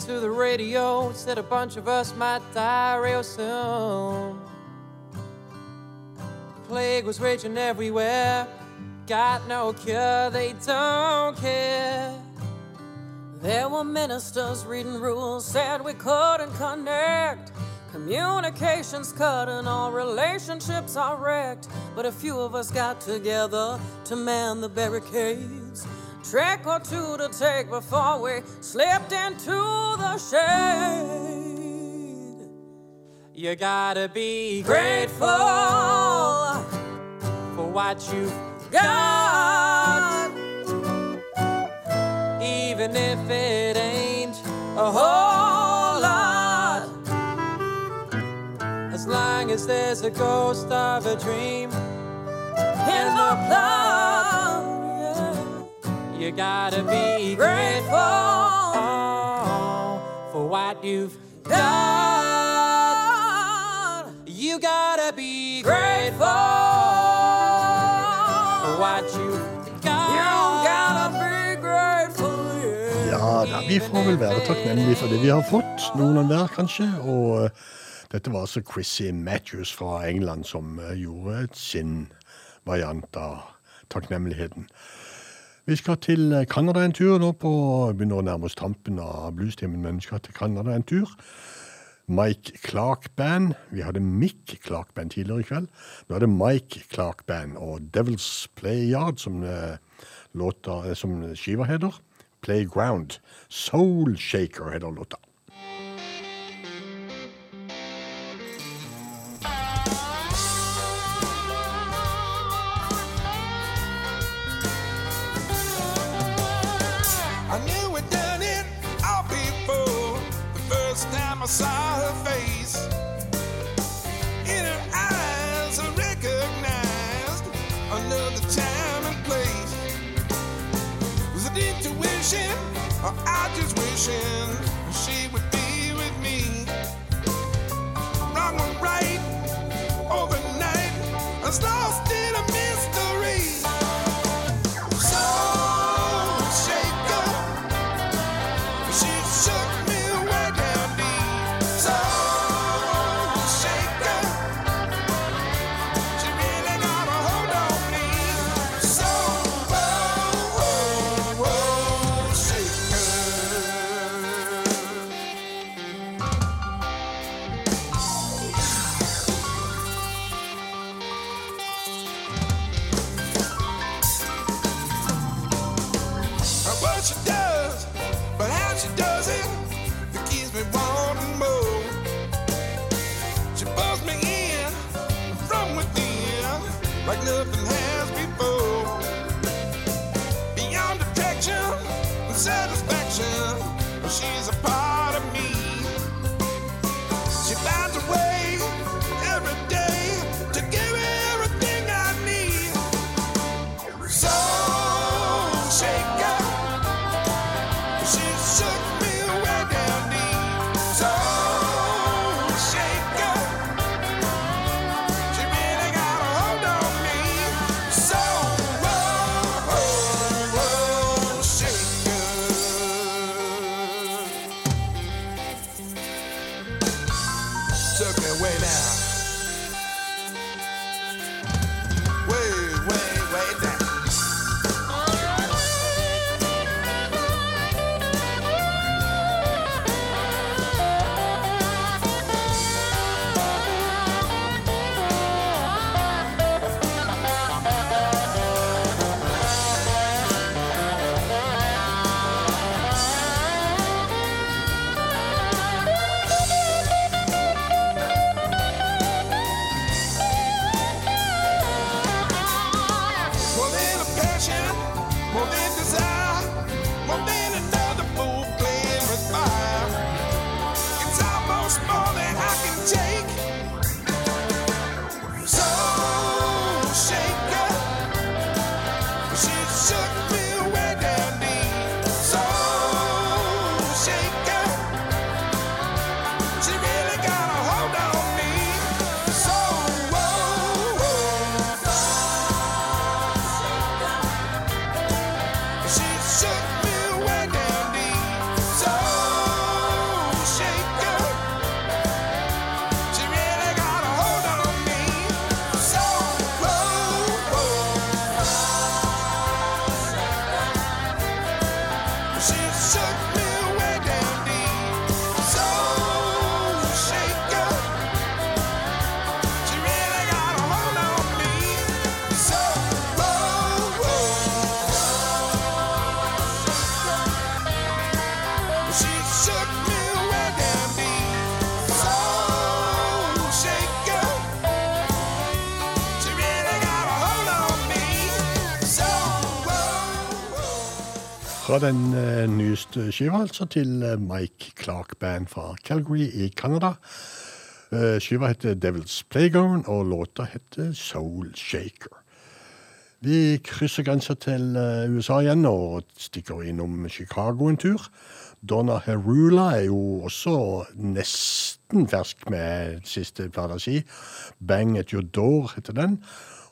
To the radio, said a bunch of us might die real soon. The Plague was raging everywhere, got no cure, they don't care. There were ministers reading rules, said we couldn't connect. Communications cut and all relationships are wrecked. But a few of us got together to man the barricades. Trick or two to take before we slipped into the shade. You gotta be Grateful for what you've got, even if it ain't a whole lot. As long as there's a ghost of a dream In the plot, you gotta be Grateful. for what you've done. You gotta be grateful for what you've got. You gotta be grateful, yeah. Ja da, vi får vel være takknemlige for det vi har fått, noen av hver kanskje. Og eh, dette var altså Chrissy Matthews fra England som eh, gjorde sin variant av takknemligheten. Vi skal til eh, Canada en tur nå på Begynner å nærme oss tampen av bluestimen, men vi skal til Canada en tur. Mike Clark Band. Vi hadde Mick Clark Band tidligere i kveld. Nå er det Mike Clark Band og Devil's Playyard som, eh, låta, eh, som skiva heter. Playground. Soul Shaker heter låta. Saw her face. In her eyes, I recognized another time and place. Was it intuition, or I just wishing she would be with me? Wrong right, overnight, I was lost took me Fra den eh, nyeste skiva, altså, til eh, Mike Clark Band fra Calgary i Canada. Eh, skiva heter Devil's Playground, og låta heter Soul Shaker. Vi krysser grensa til USA igjen og stikker innom Chicago en tur. Donna Herula er jo også nesten fersk med siste plata. Bang at your door heter den.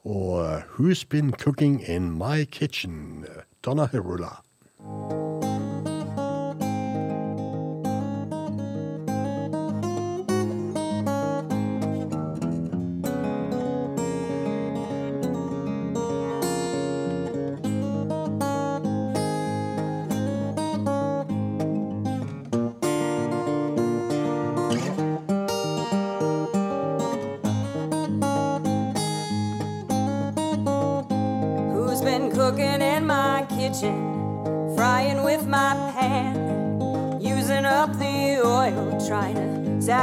Og Who's Been Cooking in My Kitchen? Donna Herula. Thank you.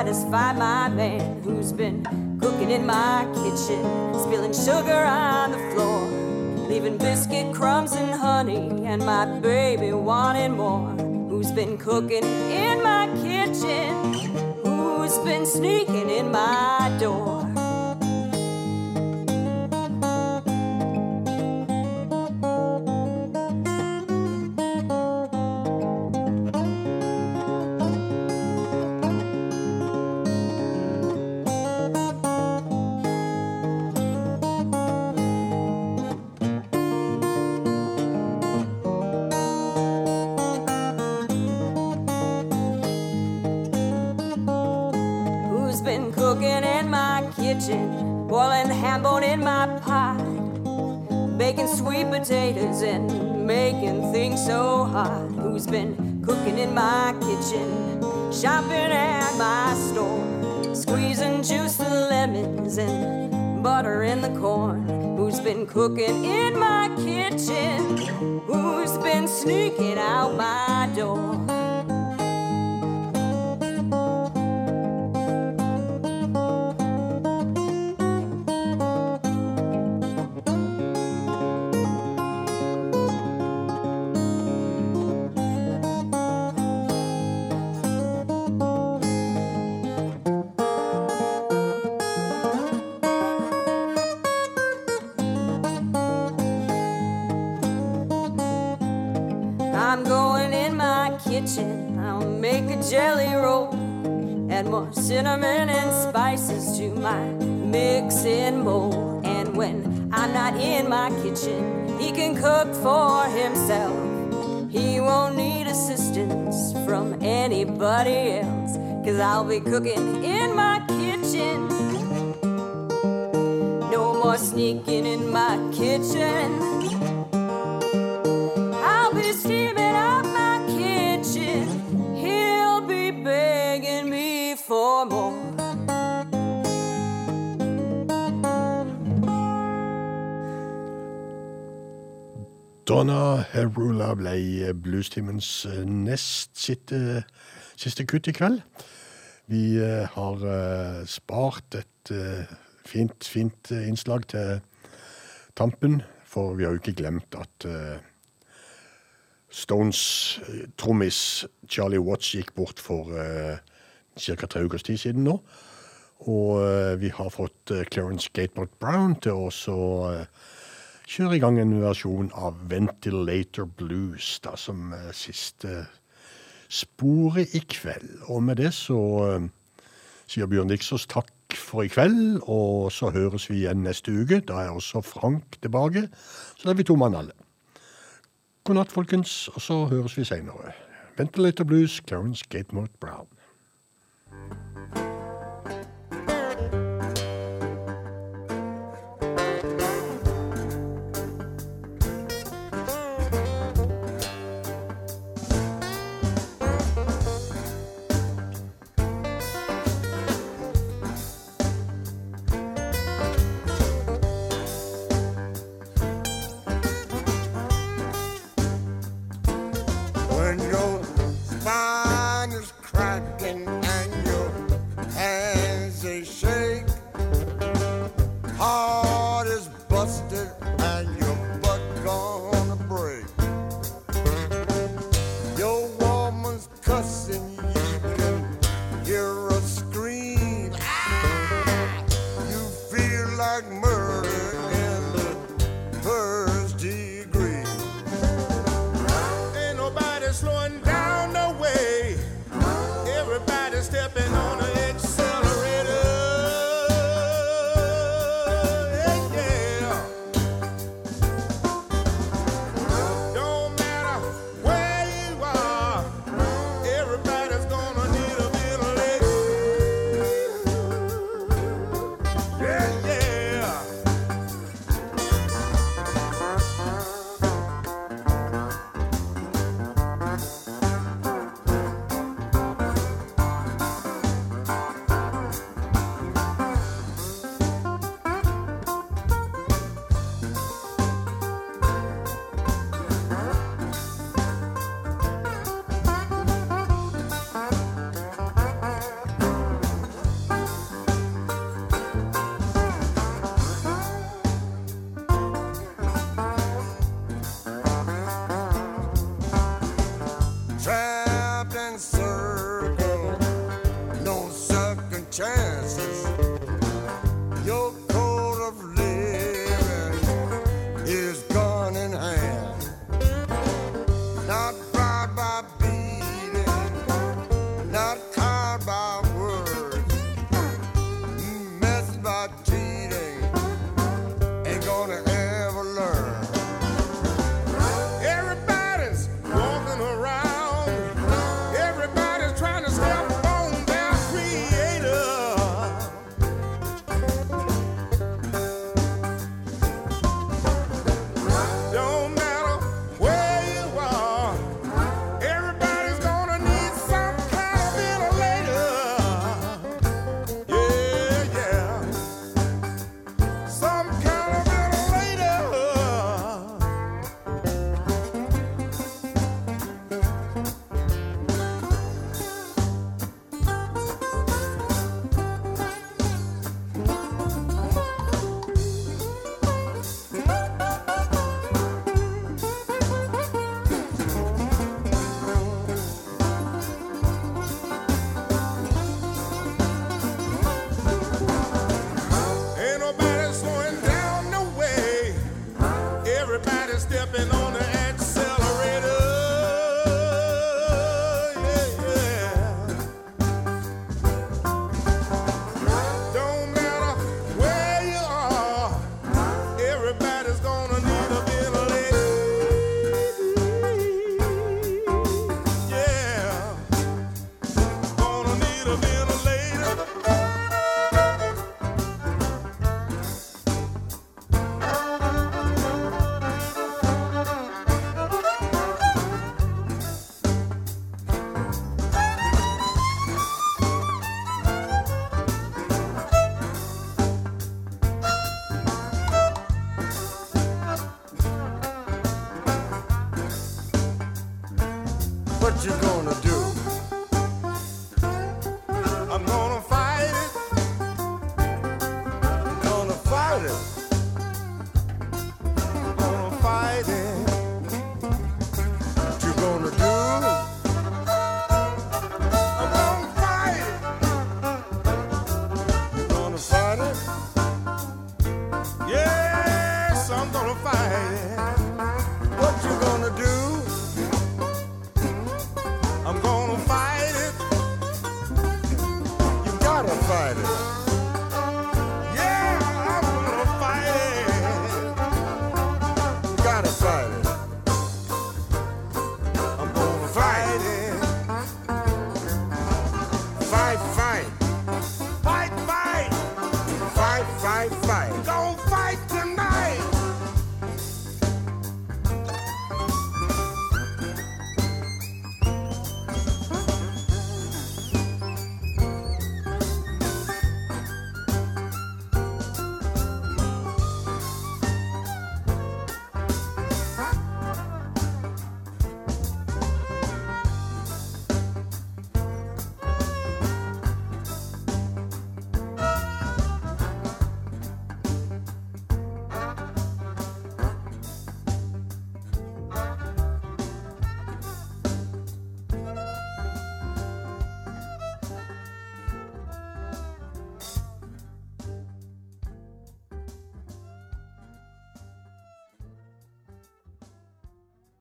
Satisfy my man who's been cooking in my kitchen, spilling sugar on the floor, leaving biscuit crumbs and honey, and my baby wanting more. Who's been cooking in my kitchen? Who's been sneaking in my door? Cooking in my I'm going in my kitchen. I'll make a jelly roll. Add more cinnamon and spices to my mixing bowl. And when I'm not in my kitchen, he can cook for himself. He won't need assistance from anybody else. Cause I'll be cooking in my kitchen. No more sneaking in my kitchen. Donna Herula ble Bluestimens eh, nest siste, siste kutt i kveld. Vi eh, har eh, spart et eh, fint, fint eh, innslag til tampen, for vi har jo ikke glemt at eh, Stones eh, trommis Charlie Watts gikk bort for uh, ca. tre ukers tid siden nå. Og eh, vi har fått eh, Clarence Gatebot Brown til å eh, kjøre i gang en versjon av Ventilator Blues, da, som eh, siste sporet i kveld. Og med det så eh, sier Bjørn Dixås takk for i kveld, og så høres vi igjen neste uke. Da er også Frank tilbake, så da er vi to mann alle. God natt, folkens, og så høres vi seinere. Ventilator Blues, Clarence Gatemort Brown.